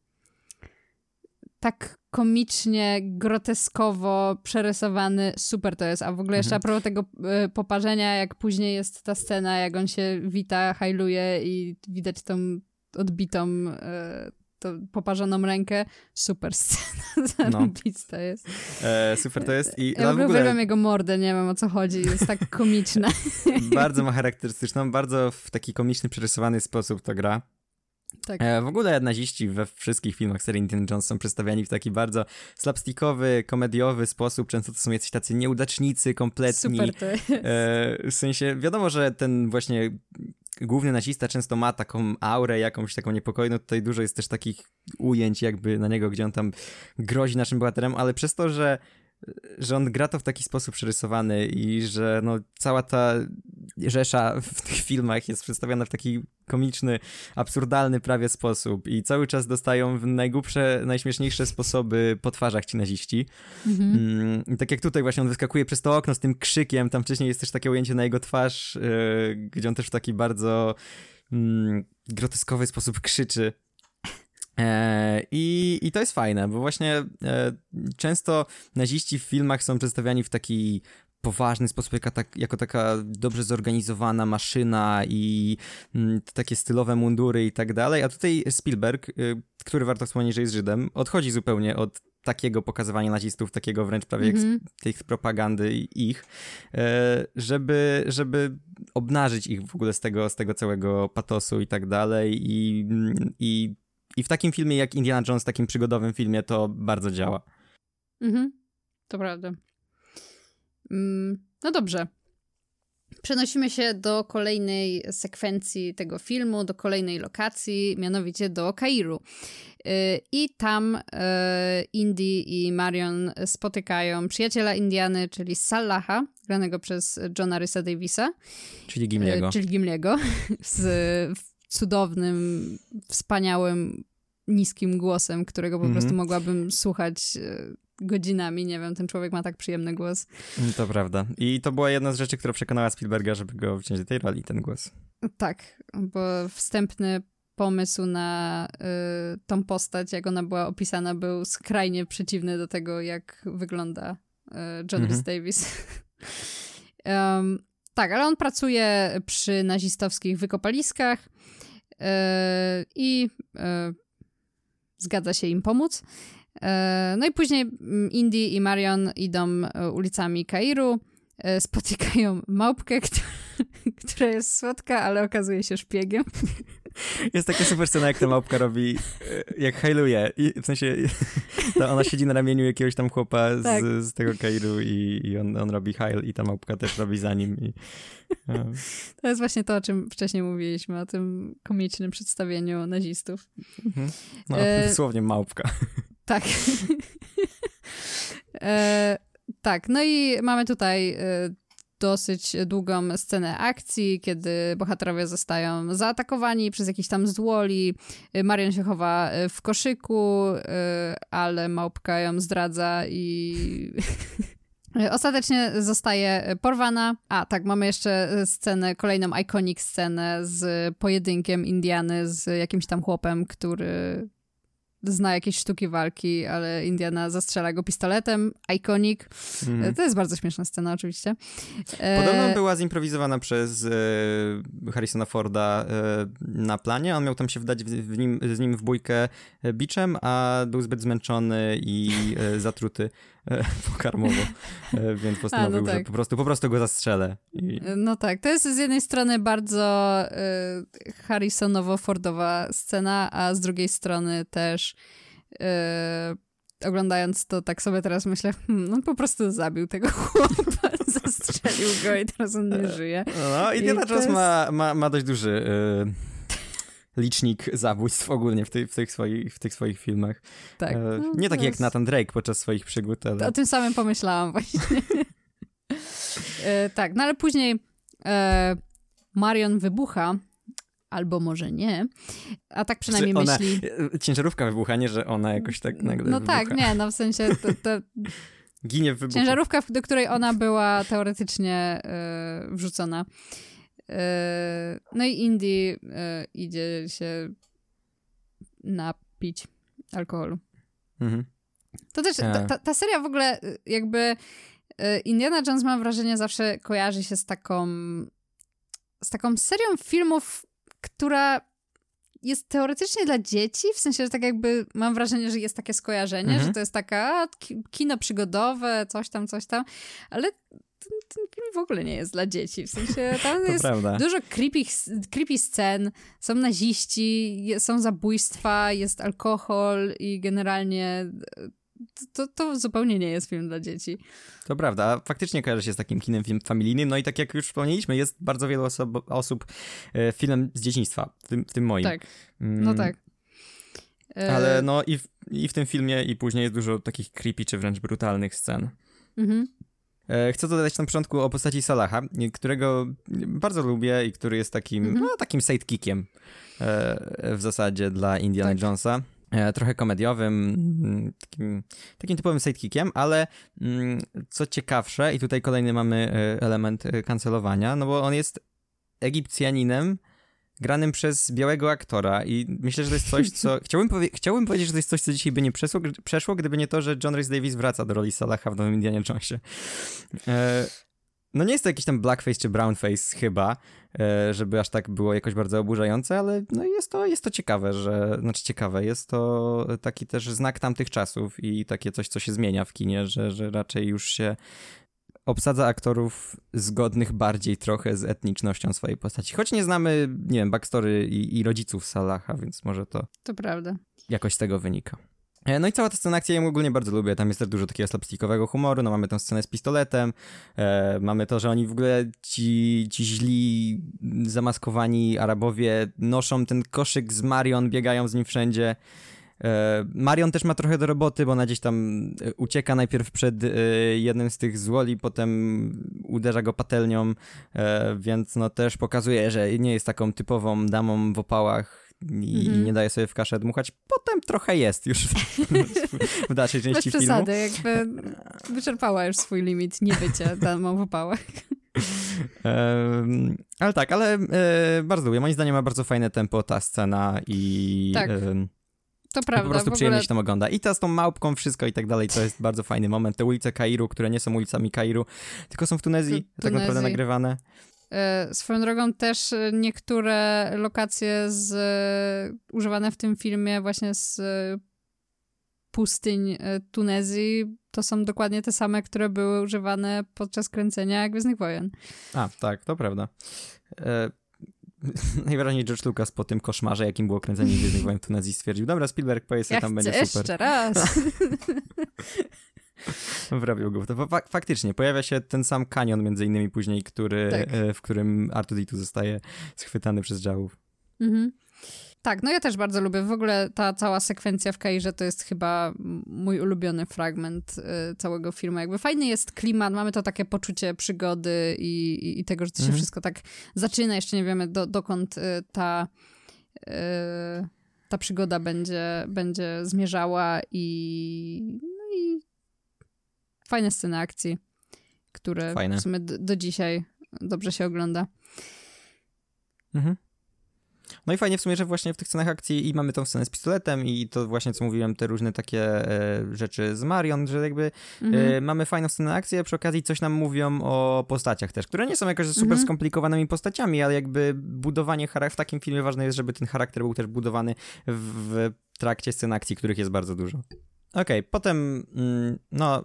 tak komicznie, groteskowo przerysowany, super to jest. A w ogóle jeszcze mhm. a propos tego y, poparzenia, jak później jest ta scena, jak on się wita, hajluje i widać tą odbitą y, to poparzoną rękę. Super scena, zarobista no. jest. E, super to jest. I ja w ogóle uwielbiam jego mordę, nie wiem o co chodzi, jest tak komiczna. bardzo ma charakterystyczną, bardzo w taki komiczny, przerysowany sposób to gra. Tak. E, w ogóle naziści we wszystkich filmach serii Indiana Jones są przedstawiani w taki bardzo slapstickowy, komediowy sposób. Często to są jacyś tacy nieudacznicy, kompletni. Super to jest. E, w sensie, wiadomo, że ten właśnie główny nazista często ma taką aurę jakąś taką niepokojną. Tutaj dużo jest też takich ujęć jakby na niego, gdzie on tam grozi naszym bohaterem, ale przez to, że że on gra to w taki sposób przerysowany i że no, cała ta rzesza w tych filmach jest przedstawiona w taki komiczny, absurdalny prawie sposób i cały czas dostają w najgłupsze, najśmieszniejsze sposoby po twarzach ci naziści. Mhm. Mm, tak jak tutaj właśnie on wyskakuje przez to okno z tym krzykiem, tam wcześniej jest też takie ujęcie na jego twarz, yy, gdzie on też w taki bardzo yy, groteskowy sposób krzyczy. E, I, I to jest fajne, bo właśnie e, często naziści w filmach są przedstawiani w taki poważny sposób, jako, tak, jako taka dobrze zorganizowana maszyna i mm, takie stylowe mundury i tak dalej, a tutaj Spielberg, y, który warto wspomnieć, że jest Żydem, odchodzi zupełnie od takiego pokazywania nazistów, takiego wręcz prawie mm -hmm. tych propagandy ich, e, żeby, żeby obnażyć ich w ogóle z tego, z tego całego patosu i tak dalej i, i i w takim filmie jak Indiana Jones, takim przygodowym filmie, to bardzo działa. Mhm, to prawda. Mm, no dobrze. Przenosimy się do kolejnej sekwencji tego filmu, do kolejnej lokacji, mianowicie do Kairu. Y, I tam y, Indy i Marion spotykają przyjaciela Indiany, czyli Salaha, granego przez Johna Rysa Davisa. Czyli Gimliego. Y, czyli Gimliego, z cudownym, wspaniałym, niskim głosem, którego po mm -hmm. prostu mogłabym słuchać e, godzinami. Nie wiem, ten człowiek ma tak przyjemny głos. Mm, to prawda. I to była jedna z rzeczy, która przekonała Spielberga, żeby go wziąć do tej roli, ten głos. Tak, bo wstępny pomysł na y, tą postać, jak ona była opisana, był skrajnie przeciwny do tego, jak wygląda y, John mhm. Davis. um, tak, ale on pracuje przy nazistowskich wykopaliskach i y, zgadza się im pomóc. Y, no i później mm, Indy i Marion idą ulicami Kairu, spotykają małpkę, która jest słodka, ale okazuje się szpiegiem. Jest taka super scena, jak ta małpka robi, e, jak hajluje. I w sensie, ona siedzi na ramieniu jakiegoś tam chłopa z, tak. z tego Kairu i, i on, on robi hajl i ta małpka też robi za nim. I, um. To jest właśnie to, o czym wcześniej mówiliśmy, o tym komicznym przedstawieniu nazistów. Mhm. No, e... dosłownie małpka. Tak. e... Tak, no i mamy tutaj e, dosyć długą scenę akcji, kiedy bohaterowie zostają zaatakowani przez jakiś tam zdłoli. Marion się chowa e, w koszyku, e, ale małpka ją zdradza i... Ostatecznie zostaje porwana. A, tak, mamy jeszcze scenę, kolejną iconic scenę z pojedynkiem Indiany z jakimś tam chłopem, który zna jakieś sztuki walki, ale Indiana zastrzela go pistoletem. Iconic. Mm. To jest bardzo śmieszna scena oczywiście. Podobno e... była zimprowizowana przez e, Harrisona Forda e, na planie. On miał tam się wdać w, w nim, z nim w bójkę biczem, a był zbyt zmęczony i e, zatruty pokarmowo, więc postanowił, a, no tak. że po prostu, po prostu go zastrzelę. I... No tak, to jest z jednej strony bardzo Harrisonowo-Fordowa scena, a z drugiej strony też oglądając to tak sobie teraz myślę, hmm, no po prostu zabił tego chłopa, zastrzelił go i teraz on nie żyje. No, Indiana Jones jest... ma, ma, ma dość duży y, licznik zabójstw ogólnie w, tej, w, tych swoich, w tych swoich filmach. Tak. E, no, nie tak jak Nathan Drake podczas swoich przygód, ale... O tym samym pomyślałam właśnie. e, tak, no ale później e, Marion wybucha albo może nie. A tak przynajmniej ona, myśli. E, ciężarówka wybucha, nie, że ona jakoś tak nagle. No wybucha. tak, nie, no w sensie. To, to... Ginie w wybuchu. Ciężarówka, do której ona była teoretycznie y, wrzucona. Y, no i Indy y, idzie się napić alkoholu. Mhm. To też, ta, ta, ta seria w ogóle jakby Indiana Jones mam wrażenie zawsze kojarzy się z taką z taką serią filmów która jest teoretycznie dla dzieci, w sensie, że tak jakby mam wrażenie, że jest takie skojarzenie, mhm. że to jest taka kino przygodowe, coś tam, coś tam, ale ten, ten, film w ogóle nie jest dla dzieci, w sensie tam jest prawda. dużo creepy, creepy scen, są naziści, są zabójstwa, jest alkohol i generalnie to, to zupełnie nie jest film dla dzieci. To prawda, faktycznie kojarzy się z takim kinem film familijnym, no i tak jak już wspomnieliśmy, jest bardzo wielu osob, osób e, filmem z dzieciństwa, w tym, w tym moim. Tak, mm. no tak. E... Ale no i w, i w tym filmie i później jest dużo takich creepy czy wręcz brutalnych scen. Mhm. E, chcę dodać na początku o postaci Salaha, którego bardzo lubię i który jest takim, mhm. no, takim sidekickiem e, w zasadzie dla Indiana tak. Jonesa. E, trochę komediowym, mm, takim, takim typowym sidekickiem, ale mm, co ciekawsze, i tutaj kolejny mamy element kancelowania, no bo on jest Egipcjaninem granym przez białego aktora i myślę, że to jest coś, co... Chciałbym, powie... Chciałbym powiedzieć, że to jest coś, co dzisiaj by nie przeszło, przeszło gdyby nie to, że John Rhys Davis wraca do roli Salaha w Nowym Indianie Jonesie. No nie jest to jakiś tam blackface czy brownface chyba, e, żeby aż tak było jakoś bardzo oburzające, ale no jest to, jest to ciekawe, że, znaczy ciekawe, jest to taki też znak tamtych czasów i takie coś, co się zmienia w kinie, że, że raczej już się obsadza aktorów zgodnych bardziej trochę z etnicznością swojej postaci. Choć nie znamy, nie wiem, backstory i, i rodziców Salaha, więc może to... To prawda. Jakoś z tego wynika. E, no i cała ta scena akcji ja ją ogólnie bardzo lubię. Tam jest też dużo takiego slapstickowego humoru. No mamy tę scenę z pistoletem. E, mamy to, że oni w ogóle ci, ci źli, zamaskowani Arabowie noszą ten koszyk z Marion, biegają z nim wszędzie. E, Marion też ma trochę do roboty, bo ona gdzieś tam e, ucieka najpierw przed e, jednym z tych złoli, potem uderza go patelnią, więc no też pokazuje, że nie jest taką typową damą w opałach, i, mm nie daje sobie w kaszę dmuchać. Potem trochę jest już w, dalszej części Bez filmu. przesady, jakby wyczerpała już swój limit niebycia damą w upałach. Ale tak, ale e, bardzo lubię. Moim zdaniem ma bardzo fajne tempo ta scena i... Tak. E, To prawda. po prostu przyjemnie ogóle się tam ogląda. I ta z tą małpką, wszystko i tak dalej, to jest bardzo fajny moment. Te ulice Kairu, które nie są ulicami Kairu, tylko są w Tunezji, Tu- tak naprawdę nagrywane. E, Swoją drogą też e, niektóre lokacje z, e, używane w tym filmie właśnie z pustyń Tunezji to są dokładnie te same, które były używane podczas kręcenia Gwiezdnych Wojen. A, tak, to prawda. E, najwyraźniej George Lucas po tym koszmarze, jakim było kręcenie Gwiezdnych Wojen w Tunezji stwierdził, dobra, Spielberg powiedz, Ja tam będzie super. jeszcze raz. Wrabiał go. To fa- faktycznie, pojawia się ten sam kanion między innymi później, który, Tak. e, w którym R2-D2 zostaje schwytany przez działów. Mhm. Tak, no ja też bardzo lubię. W ogóle ta cała sekwencja w Kairze to jest chyba mój ulubiony fragment y, całego filmu. Jakby fajny jest klimat, mamy to takie poczucie przygody i, i, i tego, że to się Mhm. wszystko tak zaczyna. Jeszcze nie wiemy do, dokąd y, ta, y, ta przygoda będzie, będzie zmierzała i, no i fajne sceny akcji, które Fajne. w sumie do, do dzisiaj dobrze się ogląda. Mhm. No i fajnie w sumie, że właśnie w tych scenach akcji i mamy tą scenę z pistoletem i to właśnie, co mówiłem, te różne takie e, rzeczy z Marion, że jakby Mhm. e, mamy fajną scenę akcji, a przy okazji coś nam mówią o postaciach też, które nie są jakoś super Mhm. skomplikowanymi postaciami, ale jakby budowanie charakteru, w takim filmie ważne jest, żeby ten charakter był też budowany w, trakcie scen akcji, których jest bardzo dużo. Okej, potem, mm, no,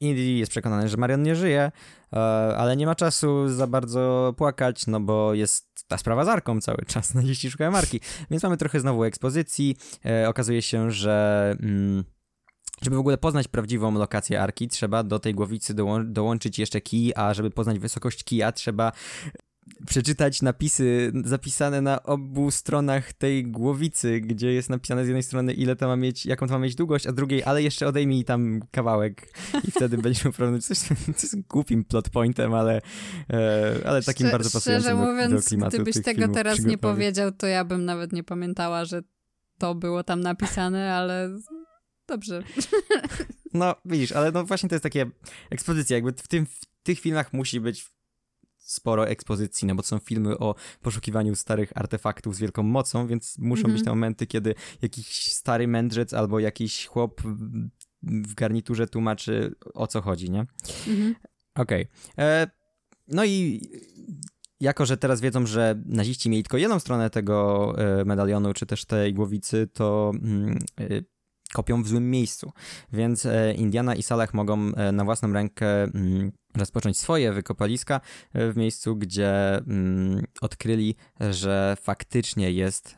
Indy jest przekonany, że Marion nie żyje, e, ale nie ma czasu za bardzo płakać, no bo jest ta sprawa z Arką cały czas, naziści szukają Arki. Więc mamy trochę znowu ekspozycji. E, okazuje się, że mm, żeby w ogóle poznać prawdziwą lokację Arki, trzeba do tej głowicy dołą- dołączyć jeszcze kij, a żeby poznać wysokość kija, trzeba przeczytać napisy zapisane na obu stronach tej głowicy, gdzie jest napisane z jednej strony ile to ma mieć, jaką to ma mieć długość, a z drugiej, ale jeszcze odejmij tam kawałek i wtedy będziemy problem. Coś, co jest głupim plot pointem, ale, e, ale takim Szczer- bardzo pasującym Szczerze do, mówiąc, do klimatu gdybyś tego teraz nie powiedział, to ja bym nawet nie pamiętała, że to było tam napisane, ale dobrze. No, widzisz, ale no właśnie to jest takie ekspozycja, jakby w, tym, w tych filmach musi być sporo ekspozycji, no bo to są filmy o poszukiwaniu starych artefaktów z wielką mocą, więc muszą Mhm. być te momenty, kiedy jakiś stary mędrzec albo jakiś chłop w- garniturze tłumaczy o co chodzi, nie? Mhm. Okej. E, No i jako, że teraz wiedzą, że naziści mieli tylko jedną stronę tego e, medalionu, czy też tej głowicy, to mm, e, kopią w złym miejscu. Więc e, Indiana i Salah mogą e, na własną rękę mm, rozpocząć swoje wykopaliska e, w miejscu, gdzie mm, odkryli, że faktycznie jest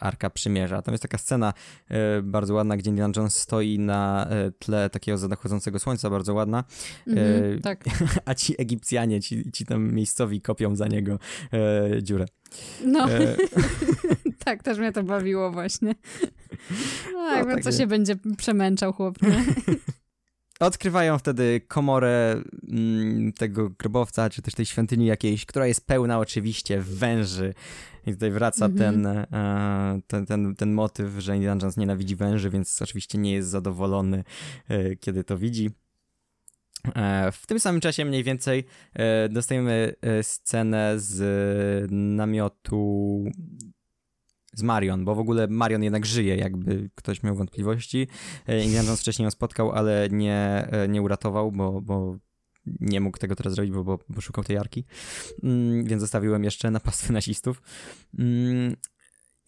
Arka Przymierza. Tam jest taka scena bardzo ładna, gdzie Indiana Jones stoi na tle takiego zachodzącego słońca, bardzo ładna, Mhm. Tak. a ci Egipcjanie, ci, ci tam miejscowi kopią za niego dziurę. No, tak, też mnie to bawiło właśnie. No, jakby takie- co się będzie przemęczał chłop, nie? odkrywają wtedy komorę mm, tego grobowca, czy też tej świątyni jakiejś, która jest pełna oczywiście węży. I tutaj wraca Mhm. ten, e, ten, ten, ten motyw, że Indiana Jones nienawidzi węży, więc oczywiście nie jest zadowolony, e, kiedy to widzi. E, W tym samym czasie mniej więcej e, dostajemy e, scenę z namiotu z Marion, bo w ogóle Marion jednak żyje, jakby ktoś miał wątpliwości. E, Indiana Jones wcześniej ją spotkał, ale nie, e, nie uratował, bo, bo nie mógł tego teraz zrobić, bo, bo, bo szukał tej arki. Mm, więc zostawiłem jeszcze na pastwę nazistów. Mm,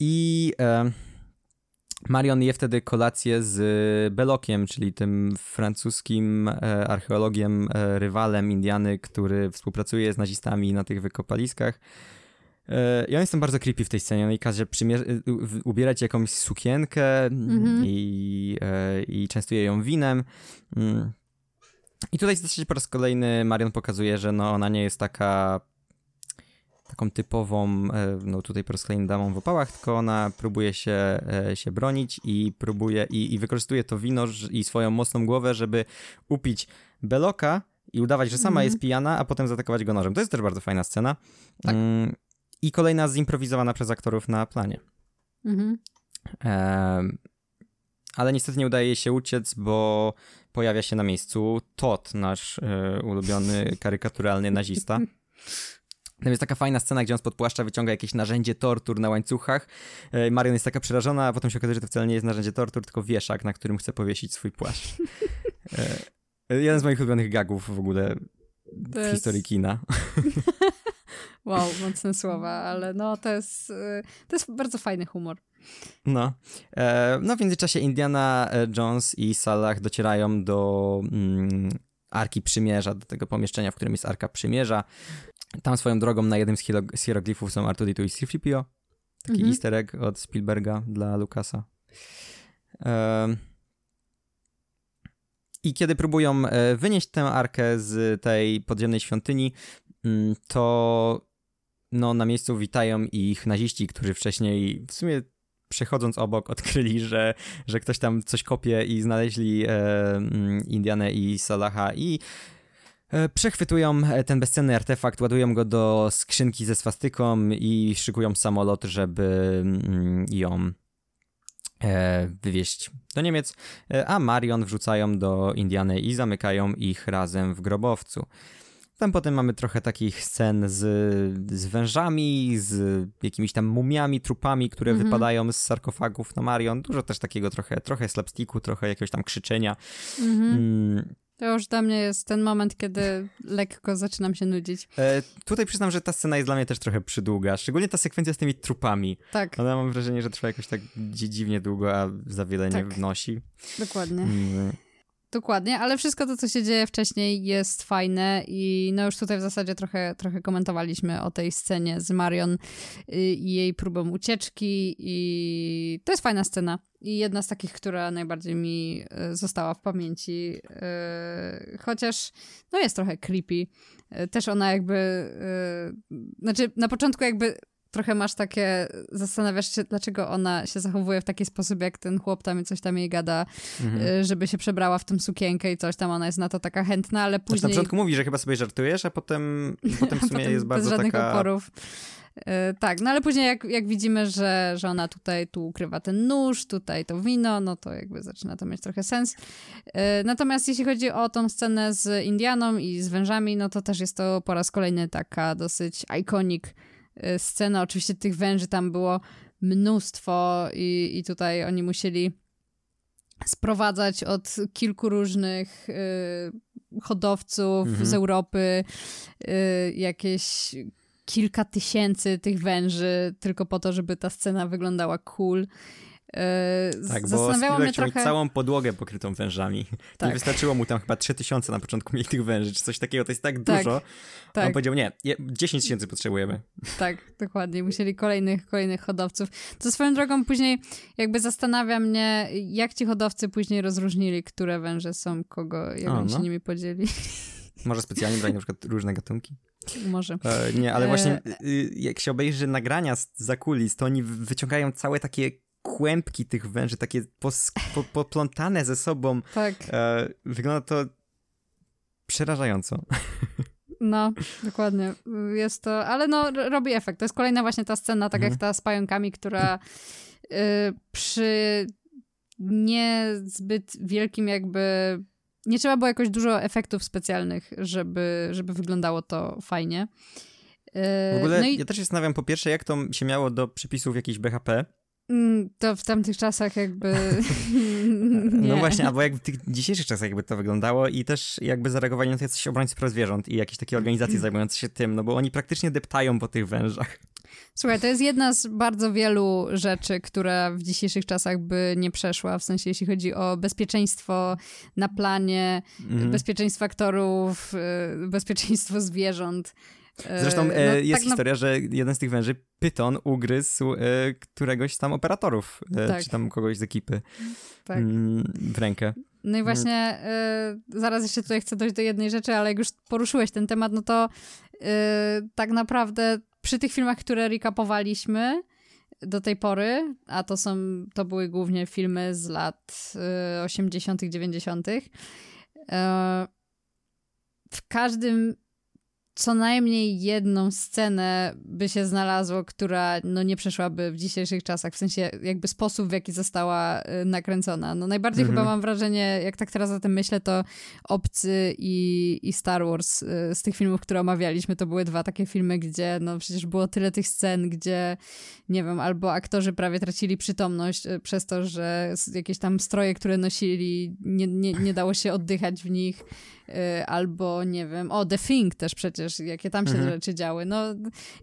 I e, Marion je wtedy kolację z Belokiem, czyli tym francuskim archeologiem, rywalem Indiany, który współpracuje z nazistami na tych wykopaliskach. E, I on jest tam bardzo creepy w tej scenie. On jej każe w- ubierać jakąś sukienkę Mhm. i, e, i częstuje ją winem. Mm. I tutaj w zasadzie po raz kolejny Marion pokazuje, że no ona nie jest taka taką typową, e, no tutaj po raz kolejny damą w opałach, tylko ona próbuje się, się bronić i próbuje i, i wykorzystuje to wino i swoją mocną głowę, żeby upić Beloka i udawać, że sama Mhm. jest pijana, a potem zaatakować go nożem. To jest też bardzo fajna scena. Tak. I kolejna zimprowizowana przez aktorów na planie. Mhm. Ale niestety nie udaje jej się uciec, bo pojawia się na miejscu Todd, nasz e, ulubiony karykaturalny nazista. Tam jest taka fajna scena, gdzie on spod płaszcza wyciąga jakieś narzędzie tortur na łańcuchach. E, Marion jest taka przerażona, a potem się okazuje, że to wcale nie jest narzędzie tortur, tylko wieszak, na którym chce powiesić swój płaszcz. E, jeden z moich ulubionych gagów w ogóle w historii kina. Wow, mocne słowa, ale no to jest, y, to jest bardzo fajny humor. No. E, no w międzyczasie Indiana e, Jones i Salah docierają do mm, Arki Przymierza, do tego pomieszczenia, w którym jest Arka Przymierza. Tam swoją drogą na jednym z, hiero- z hieroglifów są Artuditu i C-3PO. Taki Mhm. easter egg od Spielberga dla Lucasa. E, I kiedy próbują wynieść tę arkę z tej podziemnej świątyni, mm, to no, na miejscu witają ich naziści, którzy wcześniej w sumie przechodząc obok odkryli, że, że ktoś tam coś kopie i znaleźli e, mm, Indianę i Salaha i e, przechwytują e, ten bezcenny artefakt, ładują go do skrzynki ze swastyką i szykują samolot, żeby mm, ją e, wywieźć do Niemiec, e, a Marion wrzucają do Indiany i zamykają ich razem w grobowcu. Tam potem mamy trochę takich scen z, z wężami, z jakimiś tam mumiami, trupami, które Mhm. wypadają z sarkofagów na Marion. Dużo też takiego trochę, trochę slapsticku, trochę jakiegoś tam krzyczenia. Mhm. Mm. To już dla mnie jest ten moment, kiedy lekko zaczynam się nudzić. E, tutaj przyznam, że ta scena jest dla mnie też trochę przydługa, szczególnie ta sekwencja z tymi trupami. Tak, Ona mam wrażenie, że trwa jakoś tak dzi- dziwnie długo, a za wiele nie Tak. wnosi. dokładnie. Mm. Dokładnie, ale wszystko to, co się dzieje wcześniej jest fajne i no już tutaj w zasadzie trochę, trochę komentowaliśmy o tej scenie z Marion y, i jej próbą ucieczki i to jest fajna scena i jedna z takich, która najbardziej mi y, została w pamięci, y, chociaż no jest trochę creepy. Też ona jakby, znaczy na początku jakby trochę masz takie, zastanawiasz się, dlaczego ona się zachowuje w taki sposób, jak ten chłop tam i coś tam jej gada, Mhm. y, żeby się przebrała w tą sukienkę i coś tam, ona jest na to taka chętna, ale Też na później... początku mówi, że chyba sobie żartujesz, a potem, potem w sumie potem jest bez bardzo żadnych taka... oporów. Y, tak, no ale później jak, jak widzimy, że, że ona tutaj tu ukrywa ten nóż, tutaj to wino, no to jakby zaczyna to mieć trochę sens. Y, natomiast jeśli chodzi o tą scenę z Indianą i z wężami, no to też jest to po raz kolejny taka dosyć iconic y, scena. Oczywiście tych węży tam było mnóstwo i, i tutaj oni musieli sprowadzać od kilku różnych y, hodowców Mhm. z Europy y, jakieś kilka tysięcy tych węży tylko po to, żeby ta scena wyglądała cool. Y, Tak, bo Zastanawiało mnie chciał mieć trochę... całą podłogę pokrytą wężami. Tak. Nie wystarczyło mu tam chyba 3000 na początku mieli tych węży, czy coś takiego, to jest tak, Tak, dużo. Tak, On powiedział, nie, je- 10 tysięcy potrzebujemy. tak, dokładnie. Musieli kolejnych, kolejnych hodowców. To swoją drogą później jakby zastanawia mnie, jak ci hodowcy później rozróżnili, które węże są kogo, jak O, oni się no. nimi podzieli. Może specjalnie brali na przykład różne gatunki. Może. E, nie, ale E. właśnie y, jak się obejrzy nagrania z za kulis, to oni wyciągają całe takie kłębki tych węży, takie pos, po, poplątane ze sobą. Tak. E, wygląda to przerażająco. No, dokładnie. Jest to, ale no, robi efekt. To jest kolejna właśnie ta scena, tak Mhm. jak ta z pająkami, która y, przy niezbyt wielkim jakby... Nie trzeba było jakoś dużo efektów specjalnych, żeby, żeby wyglądało to fajnie. Y, W ogóle no i ja też się zastanawiam po pierwsze, jak to się miało do przepisów jakichś BHP. Mm, to w tamtych czasach jakby... No nie. właśnie, albo jak w tych dzisiejszych czasach jakby to wyglądało i też jakby zareagowali na to jacyś obrońcy praw zwierząt i jakieś takie organizacje zajmujące się tym, no bo oni praktycznie deptają po tych wężach. Słuchaj, to jest jedna z bardzo wielu rzeczy, która w dzisiejszych czasach by nie przeszła, w sensie jeśli chodzi o bezpieczeństwo na planie, Mhm. bezpieczeństwo aktorów, y, bezpieczeństwo zwierząt. Zresztą no, e, jest tak na- historia, że jeden z tych węży, Pyton, ugryzł e, któregoś tam operatorów, e, Tak. czy tam kogoś z ekipy tak. mm, w rękę. No i właśnie zaraz jeszcze tutaj chcę dojść do jednej rzeczy, ale jak już poruszyłeś ten temat, no to tak naprawdę przy tych filmach, które recapowaliśmy do tej pory, a to są, to były głównie filmy z lat y, 80., 90., y, w każdym co najmniej jedną scenę by się znalazło, która no nie przeszłaby w dzisiejszych czasach, w sensie jakby sposób, w jaki została y, nakręcona. No najbardziej mhm. chyba mam wrażenie, jak tak teraz o tym myślę, to Obcy i, i Star Wars y, z tych filmów, które omawialiśmy, to były dwa takie filmy, gdzie no przecież było tyle tych scen, gdzie nie wiem, albo aktorzy prawie tracili przytomność y, przez to, że jakieś tam stroje, które nosili, nie, nie, nie dało się oddychać w nich albo nie wiem, o The Thing też przecież, jakie tam się mhm. rzeczy działy. No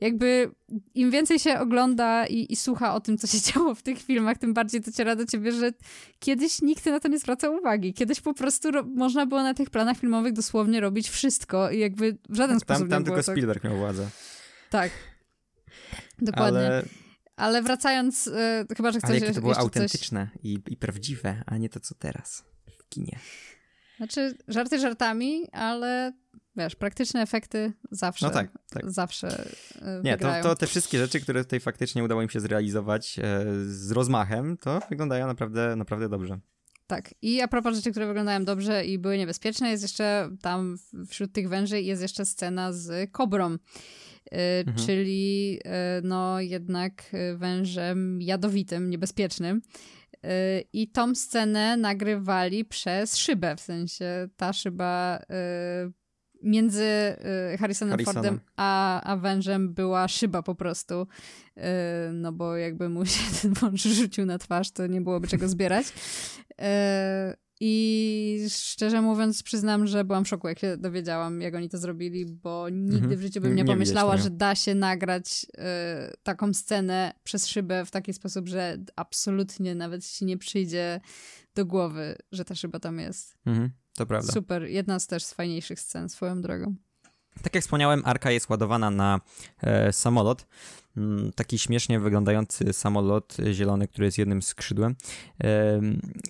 jakby im więcej się ogląda i, i, słucha o tym, co się działo w tych filmach, tym bardziej dociera do ciebie, że kiedyś nikt na to nie zwracał uwagi. Kiedyś po prostu można było na tych planach filmowych dosłownie robić wszystko i jakby w żaden tam, sposób tam nie tylko było Spielberg miał władzę. Tak. Dokładnie. Ale... Ale wracając, yy, chyba, że chcesz Ale to było autentyczne coś... i, i prawdziwe, a nie to, co teraz w kinie. Znaczy, żarty żartami, ale wiesz, praktyczne efekty zawsze. No tak, tak. Zawsze. E, Nie, to, to, te wszystkie rzeczy, które tutaj faktycznie udało im się zrealizować e, z rozmachem, to wyglądają naprawdę, naprawdę dobrze. Tak. I a propos rzeczy, które wyglądają dobrze i były niebezpieczne, jest jeszcze tam wśród tych węży jest jeszcze scena z kobrą. E, mhm. Czyli no jednak wężem jadowitym, niebezpiecznym. I tą scenę nagrywali przez szybę, w sensie ta szyba między y, Harrisonem, Harrisonem. Fordem a, a wężem była szyba po prostu. Y, no bo jakby mu się ten wąż rzucił na twarz, to nie byłoby czego zbierać. I szczerze mówiąc, przyznam, że byłam w szoku, jak się dowiedziałam, jak oni to zrobili, bo nigdy mhm. w życiu bym nie, nie pomyślała, że da się nagrać y, taką scenę przez szybę w taki sposób, że absolutnie nawet ci nie przyjdzie do głowy, że ta szyba tam jest. Mhm, to prawda. Super. Jedna z też z fajniejszych scen swoją drogą. Tak jak wspomniałem, Arka jest ładowana na e, samolot. Mm, taki śmiesznie wyglądający samolot zielony, który jest jednym skrzydłem.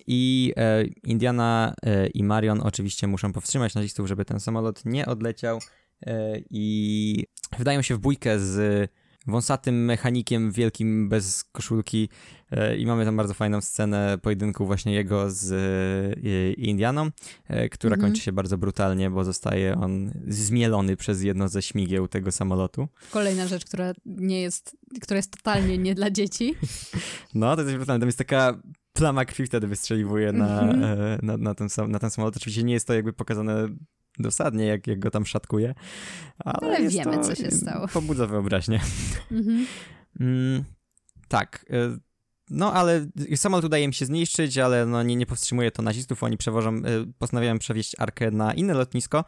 I e, Indiana e, i Marion oczywiście muszą powstrzymać nazistów, żeby ten samolot nie odleciał e, i wdają się w bójkę z wąsatym mechanikiem wielkim bez koszulki e, i mamy tam bardzo fajną scenę pojedynku właśnie jego z e, Indianą, e, która mhm. kończy się bardzo brutalnie, bo zostaje on zmielony przez jedno ze śmigieł tego samolotu. Kolejna rzecz, która nie jest, która jest totalnie nie dla dzieci. No, to jest brutalne. Tam jest taka plama krwi wtedy wystrzeliwuje na, mhm. na, na, ten, na ten samolot. Oczywiście nie jest to jakby pokazane dosadnie, jak, jak go tam szatkuje. Ale, ale wiemy, to, co się stało. Pobudza wyobraźnię. Mhm. mm, tak. Y, no, ale samolot udaje im się zniszczyć, ale no, nie, nie powstrzymuje to nazistów. Oni przewożą, y, postanawiają przewieźć Arkę na inne lotnisko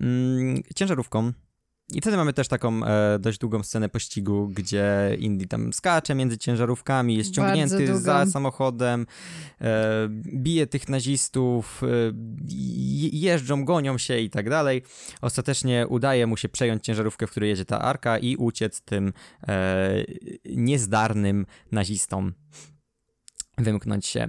mm, ciężarówką. I wtedy mamy też taką e, dość długą scenę pościgu, gdzie Indy tam skacze między ciężarówkami, jest ciągnięty za samochodem, e, bije tych nazistów, e, jeżdżą, gonią się i tak dalej. Ostatecznie udaje mu się przejąć ciężarówkę, w której jedzie ta arka i uciec tym e, niezdarnym nazistom wymknąć się.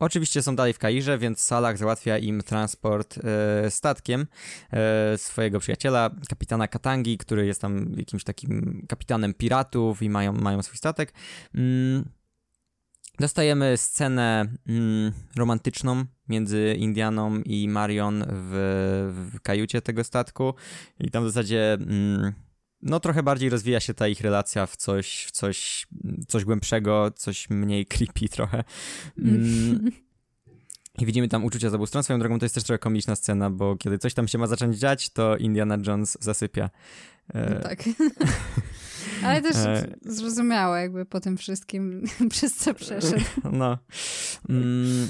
Oczywiście są dalej w Kairze, więc Salah załatwia im transport e, statkiem e, swojego przyjaciela, kapitana Katangi, który jest tam jakimś takim kapitanem piratów i mają, mają swój statek. Mm. Dostajemy scenę mm, romantyczną między Indianą i Marion w, w kajucie tego statku i tam w zasadzie... Mm, no trochę bardziej rozwija się ta ich relacja w coś, w coś, coś głębszego, coś mniej creepy trochę. Mm. I widzimy tam uczucia z obu stron. Swoją drogą to jest też trochę komiczna scena, bo kiedy coś tam się ma zacząć dziać, to Indiana Jones zasypia. E... No tak. Ale też e... zrozumiałe jakby po tym wszystkim, przez co przeszedł. No. Mm,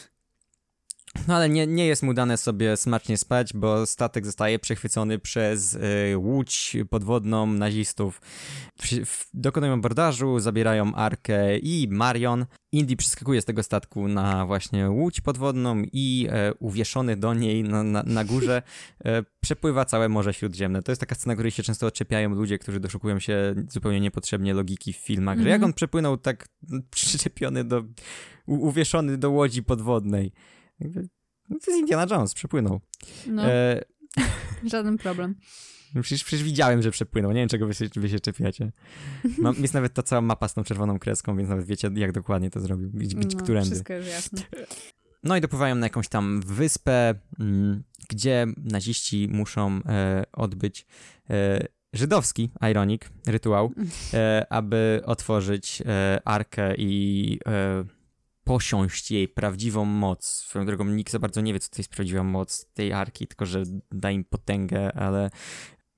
no ale nie, nie jest mu dane sobie smacznie spać, bo statek zostaje przechwycony przez y, łódź podwodną nazistów. W, dokonują abordażu, zabierają Arkę i Marion. Indy przeskakuje z tego statku na właśnie łódź podwodną i e, uwieszony do niej na, na, na górze e, przepływa całe Morze Śródziemne. To jest taka scena, której się często odczepiają ludzie, którzy doszukują się zupełnie niepotrzebnie logiki w filmach, mm -hmm. że jak mhm. on przepłynął tak przyczepiony do, u, uwieszony do łodzi podwodnej. Jakby, no to jest Indiana Jones, przepłynął. No, e... żaden problem. No przecież, przecież widziałem, że przepłynął. Nie wiem, czego wy się, wy się czepiacie. Mam, jest nawet ta cała mapa z tą czerwoną kreską, więc nawet wiecie, jak dokładnie to zrobił. Gdzie, no, którędy. Wszystko jest jasne. no i dopływają na jakąś tam wyspę, mm, gdzie naziści muszą e, odbyć e, żydowski, ironic, rytuał, e, aby otworzyć e, arkę i e, posiąść jej prawdziwą moc. Swoją drogą nikt za bardzo nie wie, co to jest prawdziwa moc tej arki, tylko że da im potęgę, ale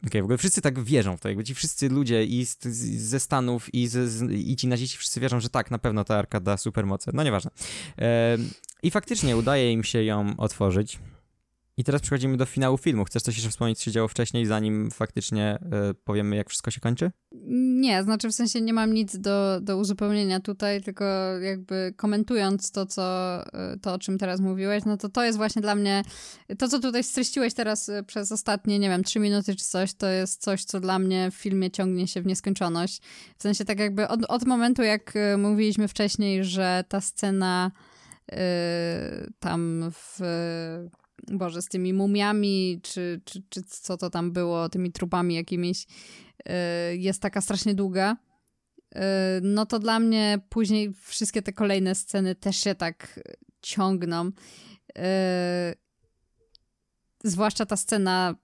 okay, w ogóle wszyscy tak wierzą w to, jakby ci wszyscy ludzie i z, z, ze Stanów i, z, i ci naziści wszyscy wierzą, że tak, na pewno ta arka da supermoce. No nieważne. E, I faktycznie udaje im się ją otworzyć. I teraz przechodzimy do finału filmu. Chcesz coś jeszcze wspomnieć, co się działo wcześniej, zanim faktycznie y, powiemy, jak wszystko się kończy? Nie, znaczy w sensie nie mam nic do, do uzupełnienia tutaj, tylko jakby komentując to, co, e, to, o czym teraz mówiłeś, no to to jest właśnie dla mnie, to, co tutaj streściłeś teraz e, przez ostatnie, nie wiem, trzy minuty czy coś, to jest coś, co dla mnie w filmie ciągnie się w nieskończoność. W sensie tak jakby od, od momentu, jak mówiliśmy wcześniej, że ta scena y, tam w Boże, z tymi mumiami, czy, czy, czy co to tam było, tymi trupami jakimiś, y, jest taka strasznie długa, y, no to dla mnie później wszystkie te kolejne sceny też się tak ciągną. Y, zwłaszcza ta scena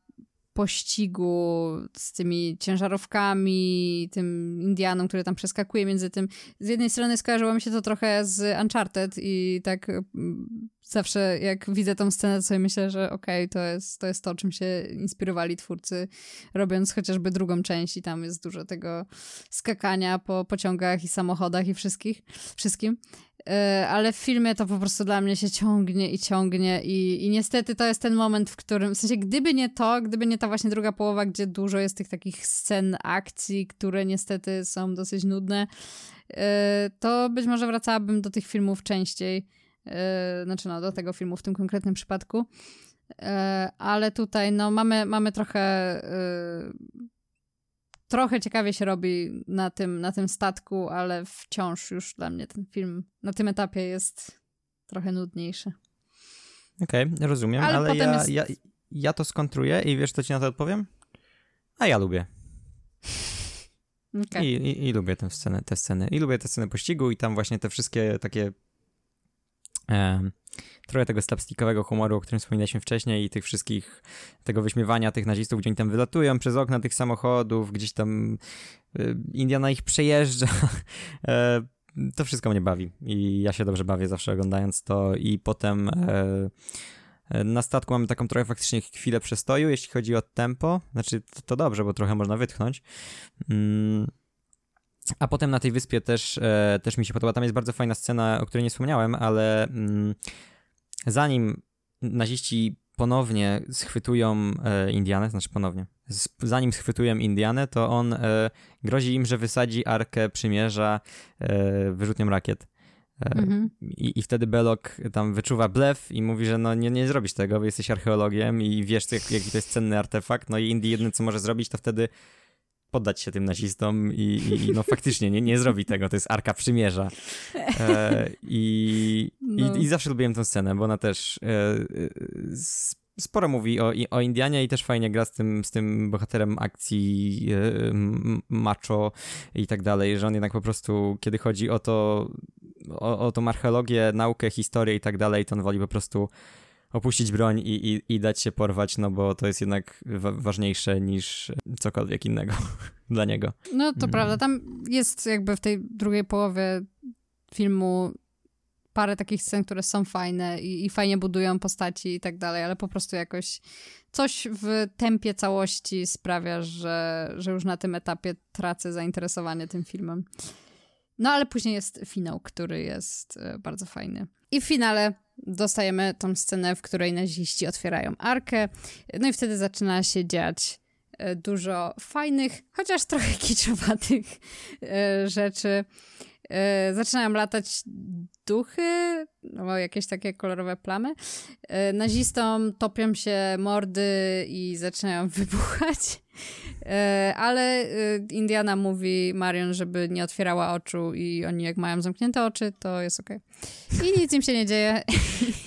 pościgu z tymi ciężarówkami, tym Indianom, który tam przeskakuje między tym. Z jednej strony skojarzyło mi się to trochę z Uncharted i tak mm, zawsze jak widzę tą scenę, to sobie myślę, że okej, okay, to, jest, to jest to, czym się inspirowali twórcy, robiąc chociażby drugą część i tam jest dużo tego skakania po pociągach i samochodach i wszystkich, wszystkim. E, ale w filmie to po prostu dla mnie się ciągnie i ciągnie i, i niestety to jest ten moment, w którym, w sensie gdyby nie to, gdyby nie ta właśnie druga połowa, gdzie dużo jest tych takich scen akcji, które niestety są dosyć nudne, e, to być może wracałabym do tych filmów częściej, e, znaczy no, do tego filmu w tym konkretnym przypadku, ale tutaj no mamy, mamy trochę trochę ciekawie się robi na tym, na tym statku, ale wciąż już dla mnie ten film na tym etapie jest trochę nudniejszy. Okej, okay, rozumiem, ale, ale ja, jest... ja, ja to skontruję i wiesz, co ci na to odpowiem? A ja lubię. Okay. I, i, I, lubię tę scenę, te sceny. I lubię te sceny pościgu i tam właśnie te wszystkie takie trochę tego slapstickowego humoru, o którym wspominaliśmy wcześniej i tych wszystkich, tego wyśmiewania tych nazistów, gdzie oni tam wylatują przez okna tych samochodów, gdzieś tam y, Indiana ich przejeżdża. E, to wszystko mnie bawi i ja się dobrze bawię zawsze oglądając to i potem e, e, na statku mamy taką trochę faktycznie chwilę przestoju, jeśli chodzi o tempo. Znaczy, to, dobrze, bo trochę można wytchnąć. Mm, a potem na tej wyspie też, e, też mi się podoba. Tam jest bardzo fajna scena, o której nie wspomniałem, ale mm, zanim naziści ponownie schwytują e, Indianę, znaczy ponownie, z, zanim schwytują Indianę, to on e, grozi im, że wysadzi Arkę Przymierza e, wyrzutnią rakiet. E, mhm. I, I wtedy Belok tam wyczuwa blef i mówi, że no nie, nie zrobisz tego, bo jesteś archeologiem i wiesz, jak, jaki to jest cenny artefakt. No i Indii jedyne, co może zrobić, to wtedy poddać się tym nazistom i, i, no faktycznie nie, nie zrobi tego, to jest Arka Przymierza. E, i, no. i, i, zawsze lubiłem tę scenę, bo ona też e, sporo mówi o, o Indianie i też fajnie gra z tym, z tym bohaterem akcji e, macho i tak dalej, że on jednak po prostu, kiedy chodzi o to, o, o tą archeologię, naukę, historię i tak dalej, to on woli po prostu opuścić broń i, i, i dać się porwać, no bo to jest jednak wa ważniejsze niż cokolwiek innego dla niego. No to mm. prawda, tam jest jakby w tej drugiej połowie filmu parę takich scen, które są fajne i, i, fajnie budują postaci i tak dalej, ale po prostu jakoś coś w tempie całości sprawia, że, że już na tym etapie tracę zainteresowanie tym filmem. No ale później jest finał, który jest e, bardzo fajny. I w finale dostajemy tą scenę, w której naziści otwierają arkę, no i wtedy zaczyna się dziać e, dużo fajnych, chociaż trochę kiczowatych e, rzeczy. E, zaczynają latać duchy, no, jakieś takie kolorowe plamy. Nazistom topią się mordy i zaczynają wybuchać. E, ale e, Indiana mówi Marion, żeby nie otwierała oczu i oni jak mają zamknięte oczy, to jest okej. Okay. I nic im się nie dzieje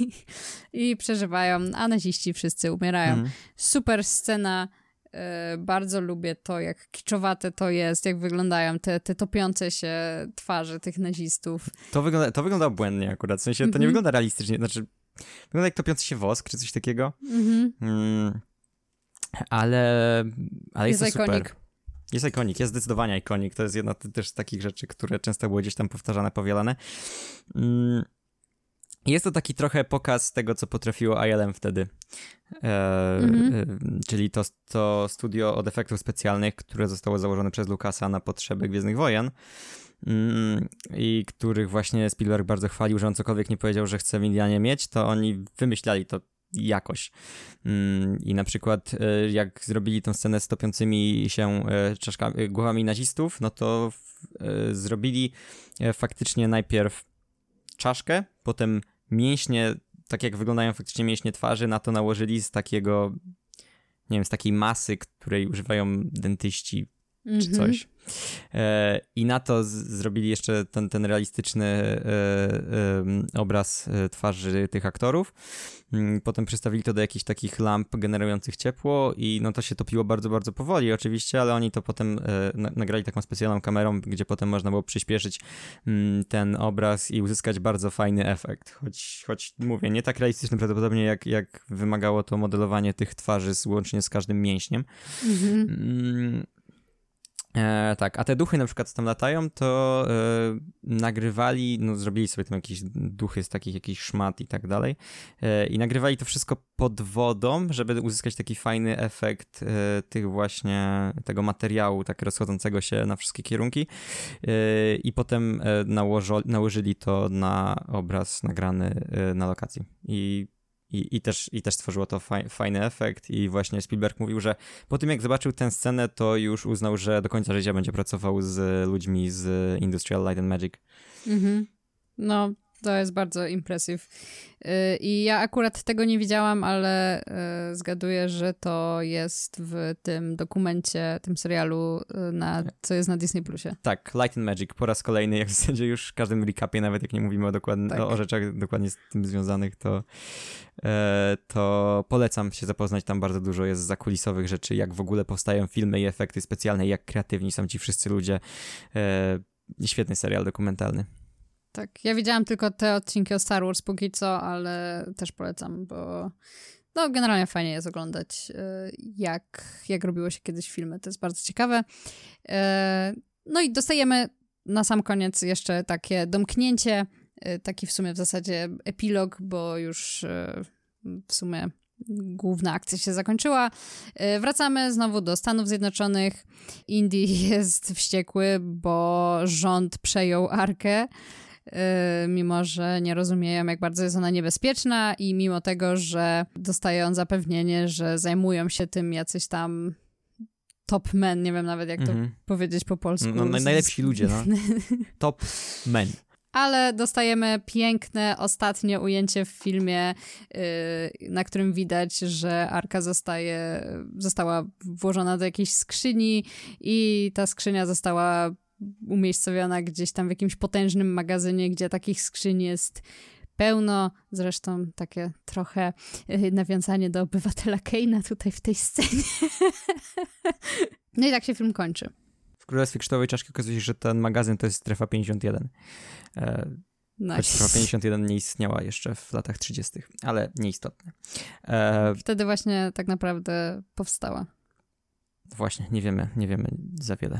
i przeżywają, a naziści wszyscy umierają. Mm. Super scena. E, bardzo lubię to, jak kiczowate to jest, jak wyglądają te, te topiące się twarze tych nazistów. To wygląda, to wygląda błędnie akurat, w sensie to mm -hmm. nie mhm. wygląda realistycznie, znaczy wygląda jak topiący się wosk, czy coś takiego. Mhm. Mm, ale, ale jest, Jest to super. Jest ikonik, jest zdecydowanie ikonik. To jest jedna z- też z takich rzeczy, które często były gdzieś tam powtarzane, powielane. Mm, Jest to taki trochę pokaz tego, co potrafiło ILM wtedy. E, Mhm. e, czyli to, to studio od efektów specjalnych, które zostało założone przez Lucasa na potrzeby Gwiezdnych Wojen. Mm, I których właśnie Spielberg bardzo chwalił, że on cokolwiek nie powiedział, że chce w Indianie mieć, to oni wymyślali to jakoś. Mm, I na przykład e, jak zrobili tą scenę z topiącymi się e, czaszkami, e, głowami nazistów, no to w- zrobili faktycznie najpierw czaszkę, potem mięśnie, tak jak wyglądają faktycznie mięśnie twarzy, na to nałożyli z takiego, nie wiem, z takiej masy, której używają dentyści czy Mhm. coś. E, I na to zrobili jeszcze ten, ten realistyczny e, em, obraz e, twarzy tych aktorów. Mm, Potem przystawili to do jakichś takich lamp generujących ciepło i no to się topiło bardzo, bardzo powoli oczywiście, ale oni to potem e, na- nagrali taką specjalną kamerą, gdzie potem można było przyspieszyć mm, ten obraz i uzyskać bardzo fajny efekt. Choć, choć mówię, nie tak realistyczny prawdopodobnie jak, jak wymagało to modelowanie tych twarzy łącznie z każdym mięśniem. Mhm. Mm, E, tak, a te duchy na przykład co tam latają, to e, nagrywali, no zrobili sobie tam jakieś duchy z takich jakichś szmat i tak dalej e, i nagrywali to wszystko pod wodą, żeby uzyskać taki fajny efekt e, tych właśnie, tego materiału tak rozchodzącego się na wszystkie kierunki e, i potem e, nałożo, nałożyli to na obraz nagrany na lokacji. I i, i, też, I też stworzyło to faj, fajny efekt i właśnie Spielberg mówił, że po tym jak zobaczył tę scenę, to już uznał, że do końca życia będzie pracował z ludźmi z Industrial Light and Magic. Mhm. No, to jest bardzo impressive. Y, I ja akurat tego nie widziałam, ale y, zgaduję, że to jest w tym dokumencie, tym serialu, y, na, co jest na Disney Plusie. Tak, Light and Magic po raz kolejny, jak w zasadzie już w każdym recapie, nawet jak nie mówimy o, dokładnie, Tak. o, o rzeczach dokładnie z tym związanych, to, e, to polecam się zapoznać. Tam bardzo dużo jest zakulisowych rzeczy, jak w ogóle powstają filmy i efekty specjalne, jak kreatywni są ci wszyscy ludzie. E, świetny serial dokumentalny. Tak, ja widziałam tylko te odcinki o Star Wars póki co, ale też polecam, bo no generalnie fajnie jest oglądać, y, jak, jak robiło się kiedyś filmy. To jest bardzo ciekawe. E, No i dostajemy na sam koniec jeszcze takie domknięcie, y, taki w sumie w zasadzie epilog, bo już w sumie główna akcja się zakończyła. Wracamy znowu do Stanów Zjednoczonych. Indy jest wściekły, bo rząd przejął arkę. Y, Mimo, że nie rozumieją, jak bardzo jest ona niebezpieczna, i mimo tego, że dostaje on zapewnienie, że zajmują się tym jacyś tam top men, nie wiem nawet jak to Mhm. powiedzieć po polsku. No, naj- najlepsi ludzie, no. Top men. Ale dostajemy piękne ostatnie ujęcie w filmie, yy, na którym widać, że arka zostaje, została włożona do jakiejś skrzyni i ta skrzynia została umiejscowiona gdzieś tam w jakimś potężnym magazynie, gdzie takich skrzyń jest pełno. Zresztą takie trochę yy, nawiązanie do obywatela Keina tutaj w tej scenie. no i tak się film kończy. W Królestwie Krzysztofowej Czaszki okazuje się, że ten magazyn to jest strefa 51. E, Choć strefa Nice. 51 nie istniała jeszcze w latach 30., ale nieistotne. E, Wtedy właśnie tak naprawdę powstała. Właśnie, nie wiemy, nie wiemy za wiele.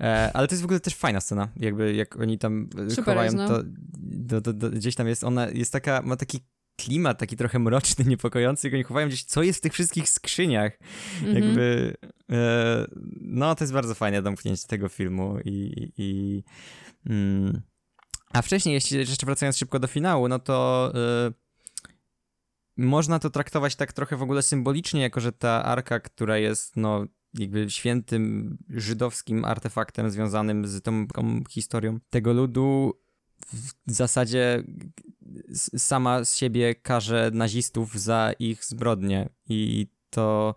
E, ale to jest w ogóle też fajna scena, jakby jak oni tam e, Super chowają, jest, no. to do, do, do, gdzieś tam jest, ona jest taka, ma taki klimat taki trochę mroczny, niepokojący, jak oni chowają gdzieś, co jest w tych wszystkich skrzyniach. Mhm. Jakby, e, no to jest bardzo fajne domknięcie tego filmu i, i, i mm. a wcześniej, jeśli jeszcze wracając szybko do finału, no to e, można to traktować tak trochę w ogóle symbolicznie, jako że ta arka, która jest no jakby świętym żydowskim artefaktem związanym z tą, tą historią tego ludu. W zasadzie sama z siebie karze nazistów za ich zbrodnie i to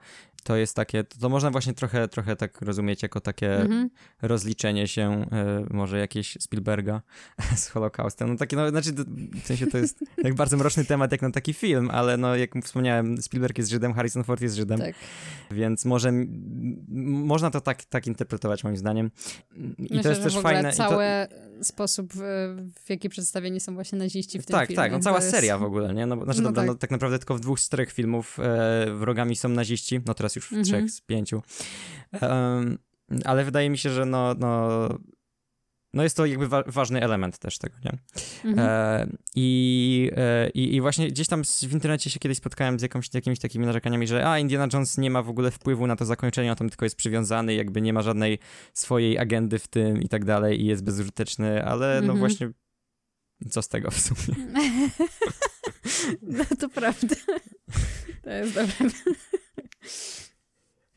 to jest takie, to, to można właśnie trochę, trochę tak rozumieć jako takie mhm. rozliczenie się y, może jakieś Spielberga z Holokaustem. No takie, no znaczy to, w sensie to jest jak bardzo mroczny temat jak na taki film, ale no jak wspomniałem, Spielberg jest Żydem, Harrison Ford jest Żydem, tak. więc może można to tak, tak interpretować moim zdaniem. I Myślę, to jest też fajne. Cały to... sposób, w, jaki przedstawieni są właśnie naziści w tym tak, filmie. Tak, tak, no cała jest... seria w ogóle, nie? No, znaczy, no dobra, tak. no tak naprawdę tylko w dwóch z czterech filmów e, wrogami są naziści, no teraz już w mhm. trzech z pięciu. Um, ale wydaje mi się, że no, no, no jest to jakby wa ważny element też tego, nie? Mhm. E, i, e, i, właśnie gdzieś tam w internecie się kiedyś spotkałem z jakąś, jakimiś takimi narzekaniami, że a, Indiana Jones nie ma w ogóle wpływu na to zakończenie, on tam tylko jest przywiązany, jakby nie ma żadnej swojej agendy w tym i tak dalej i jest bezużyteczny, ale no mhm. właśnie co z tego w sumie? no to prawda. To jest dobre.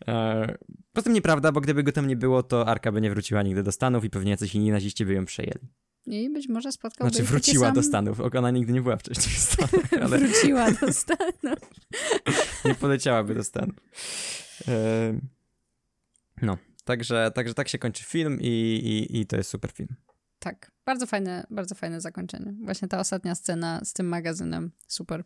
E, poza tym nieprawda, bo gdyby go tam nie było, to Arka by nie wróciła nigdy do Stanów i pewnie jacyś inni naziści by ją przejęli. I być może spotkał Znaczy wróciła sam... do Stanów. Ona nigdy nie była wcześniej w Stanach. Ale... wróciła do Stanów. nie poleciałaby do Stanów. E, no, także, także tak się kończy film i, i, i to jest super film. Tak, bardzo fajne, bardzo fajne zakończenie. Właśnie ta ostatnia scena z tym magazynem, super.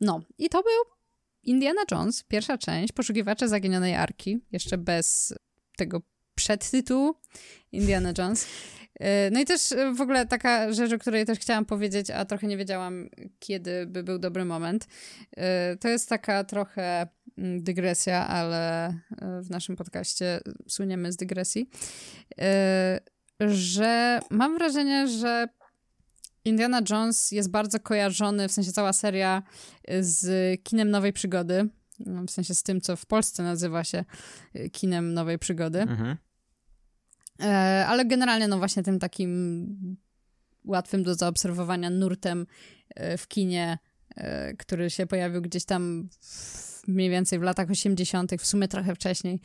No, i to był Indiana Jones, pierwsza część, Poszukiwacze Zaginionej Arki, jeszcze bez tego przedtytułu Indiana Jones. E, no i też w ogóle taka rzecz, o której też chciałam powiedzieć, a trochę nie wiedziałam, kiedy by był dobry moment. E, to jest taka trochę mm, dygresja, ale e, w naszym podcaście suniemy z dygresji, że mam wrażenie, że Indiana Jones jest bardzo kojarzony, w sensie cała seria, y, z kinem nowej przygody. No, w sensie z tym, co w Polsce nazywa się y, kinem nowej przygody. Mhm. E, ale generalnie, no właśnie tym takim łatwym do zaobserwowania nurtem e, w kinie, który się pojawił gdzieś tam mniej więcej w latach 80., w sumie trochę wcześniej,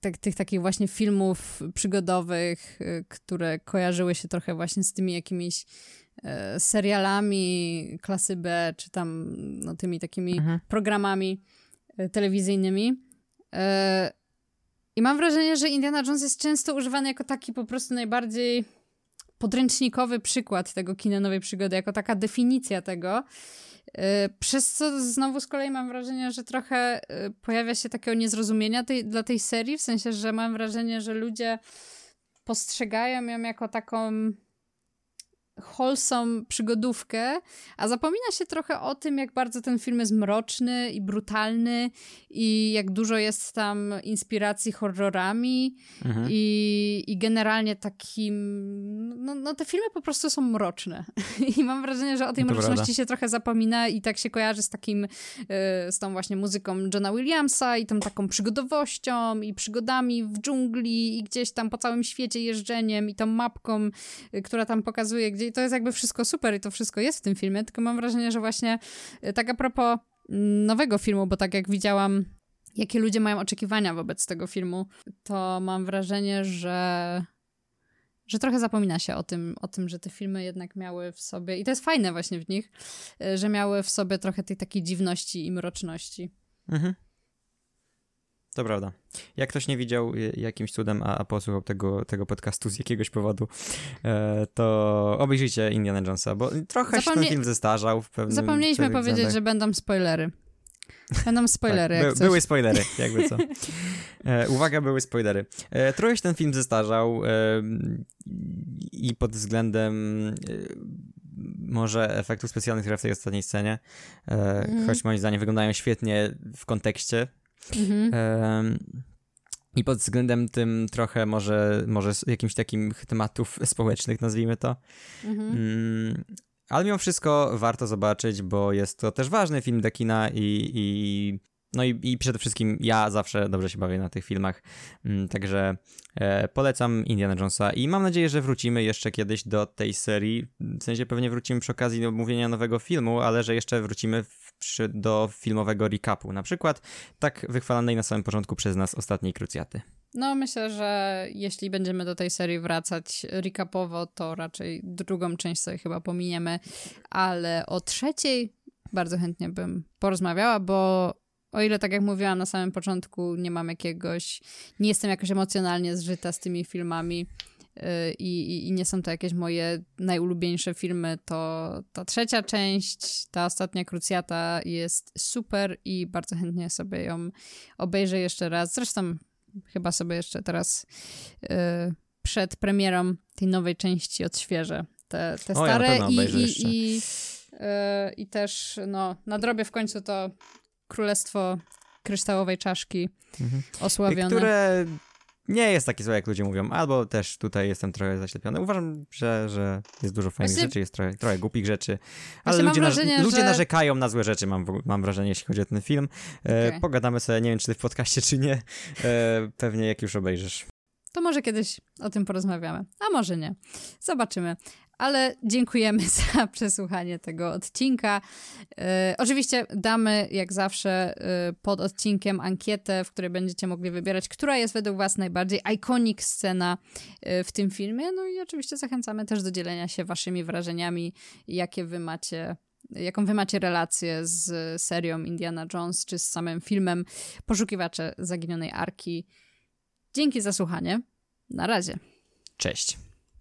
tak, tych takich właśnie filmów przygodowych, e, które kojarzyły się trochę właśnie z tymi jakimiś e, serialami klasy B, czy tam no, tymi takimi mhm. programami telewizyjnymi. I mam wrażenie, że Indiana Jones jest często używany jako taki po prostu najbardziej podręcznikowy przykład tego kina nowej przygody, jako taka definicja tego. Y, przez co znowu z kolei mam wrażenie, że trochę y, pojawia się takiego niezrozumienia tej, dla tej serii, w sensie, że mam wrażenie, że ludzie postrzegają ją jako taką wholesome przygodówkę, a zapomina się trochę o tym, jak bardzo ten film jest mroczny i brutalny i jak dużo jest tam inspiracji horrorami mhm. i, i generalnie takim... No, no te filmy po prostu są mroczne i mam wrażenie, że o tej no mroczności prawda. się trochę zapomina i tak się kojarzy z takim, y, z tą właśnie muzyką Johna Williamsa i tą taką przygodowością i przygodami w dżungli i gdzieś tam po całym świecie jeżdżeniem i tą mapką, y, która tam pokazuje, gdzie i to jest jakby wszystko super i to wszystko jest w tym filmie, tylko mam wrażenie, że właśnie y, tak a propos mm, nowego filmu, bo tak jak widziałam, jakie ludzie mają oczekiwania wobec tego filmu, to mam wrażenie, że że trochę zapomina się o tym, o tym, że te filmy jednak miały w sobie, i to jest fajne właśnie w nich, y, że miały w sobie trochę tej takiej dziwności i mroczności. Mhm. To prawda. Jak ktoś nie widział jakimś cudem, a, a posłuchał tego, tego podcastu z jakiegoś powodu, e, to obejrzyjcie Indiana Jonesa, bo trochę Zapomnie... się ten film zestarzał w pewnym Zapomnieliśmy powiedzieć, względach. że będą spoilery. Będą spoilery, tak, by, Były spoilery, jakby co. E, uwaga, były spoilery. E, trochę się ten film zestarzał e, i pod względem może efektów specjalnych w tej ostatniej scenie, mm. choć moim zdaniem wyglądają świetnie w kontekście Mhm. I pod względem tym trochę może, może jakimś takim tematów społecznych, nazwijmy to. Mhm. Mm, ale mimo wszystko warto zobaczyć, bo jest to też ważny film dla kina i, i no i, i przede wszystkim ja zawsze dobrze się bawię na tych filmach, mm, także e, polecam Indiana Jonesa i mam nadzieję, że wrócimy jeszcze kiedyś do tej serii, w sensie pewnie wrócimy przy okazji omówienia nowego filmu, ale że jeszcze wrócimy w, przy, do filmowego recapu, na przykład tak wychwalanej na samym początku przez nas ostatniej krucjaty. No, myślę, że jeśli będziemy do tej serii wracać recapowo, to raczej drugą część sobie chyba pominiemy, ale o trzeciej bardzo chętnie bym porozmawiała, bo o ile, tak jak mówiłam na samym początku, nie mam jakiegoś, nie jestem jakoś emocjonalnie zżyta z tymi filmami i, i, nie są to jakieś moje najulubieńsze filmy, to ta trzecia część, ta ostatnia krucjata jest super i bardzo chętnie sobie ją obejrzę jeszcze raz. Zresztą chyba sobie jeszcze teraz yy, przed premierą tej nowej części odświeżę te, te stare ja i, i, i, yy, i też no, nadrobię w końcu to Królestwo Kryształowej Czaszki mhm. osławione. Które nie jest takie złe, jak ludzie mówią, albo też tutaj jestem trochę zaślepiony. Uważam, że, że jest dużo fajnych Właśnie... rzeczy, jest trochę, trochę głupich rzeczy, ale ludzie, wrażenie, ludzie że... narzekają na złe rzeczy, mam, mam wrażenie, jeśli chodzi o ten film. E, okay. pogadamy sobie, nie wiem, czy ty w podcaście, czy nie, e, pewnie jak już obejrzysz. To może kiedyś o tym porozmawiamy, a może nie. Zobaczymy ale dziękujemy za przesłuchanie tego odcinka. E, oczywiście damy, jak zawsze, e, pod odcinkiem ankietę, w której będziecie mogli wybierać, która jest według Was najbardziej iconic scena e, w tym filmie. No i oczywiście zachęcamy też do dzielenia się Waszymi wrażeniami, jakie Wy macie jaką wy macie relację z serią Indiana Jones, czy z samym filmem Poszukiwacze Zaginionej Arki. Dzięki za słuchanie. Na razie. Cześć.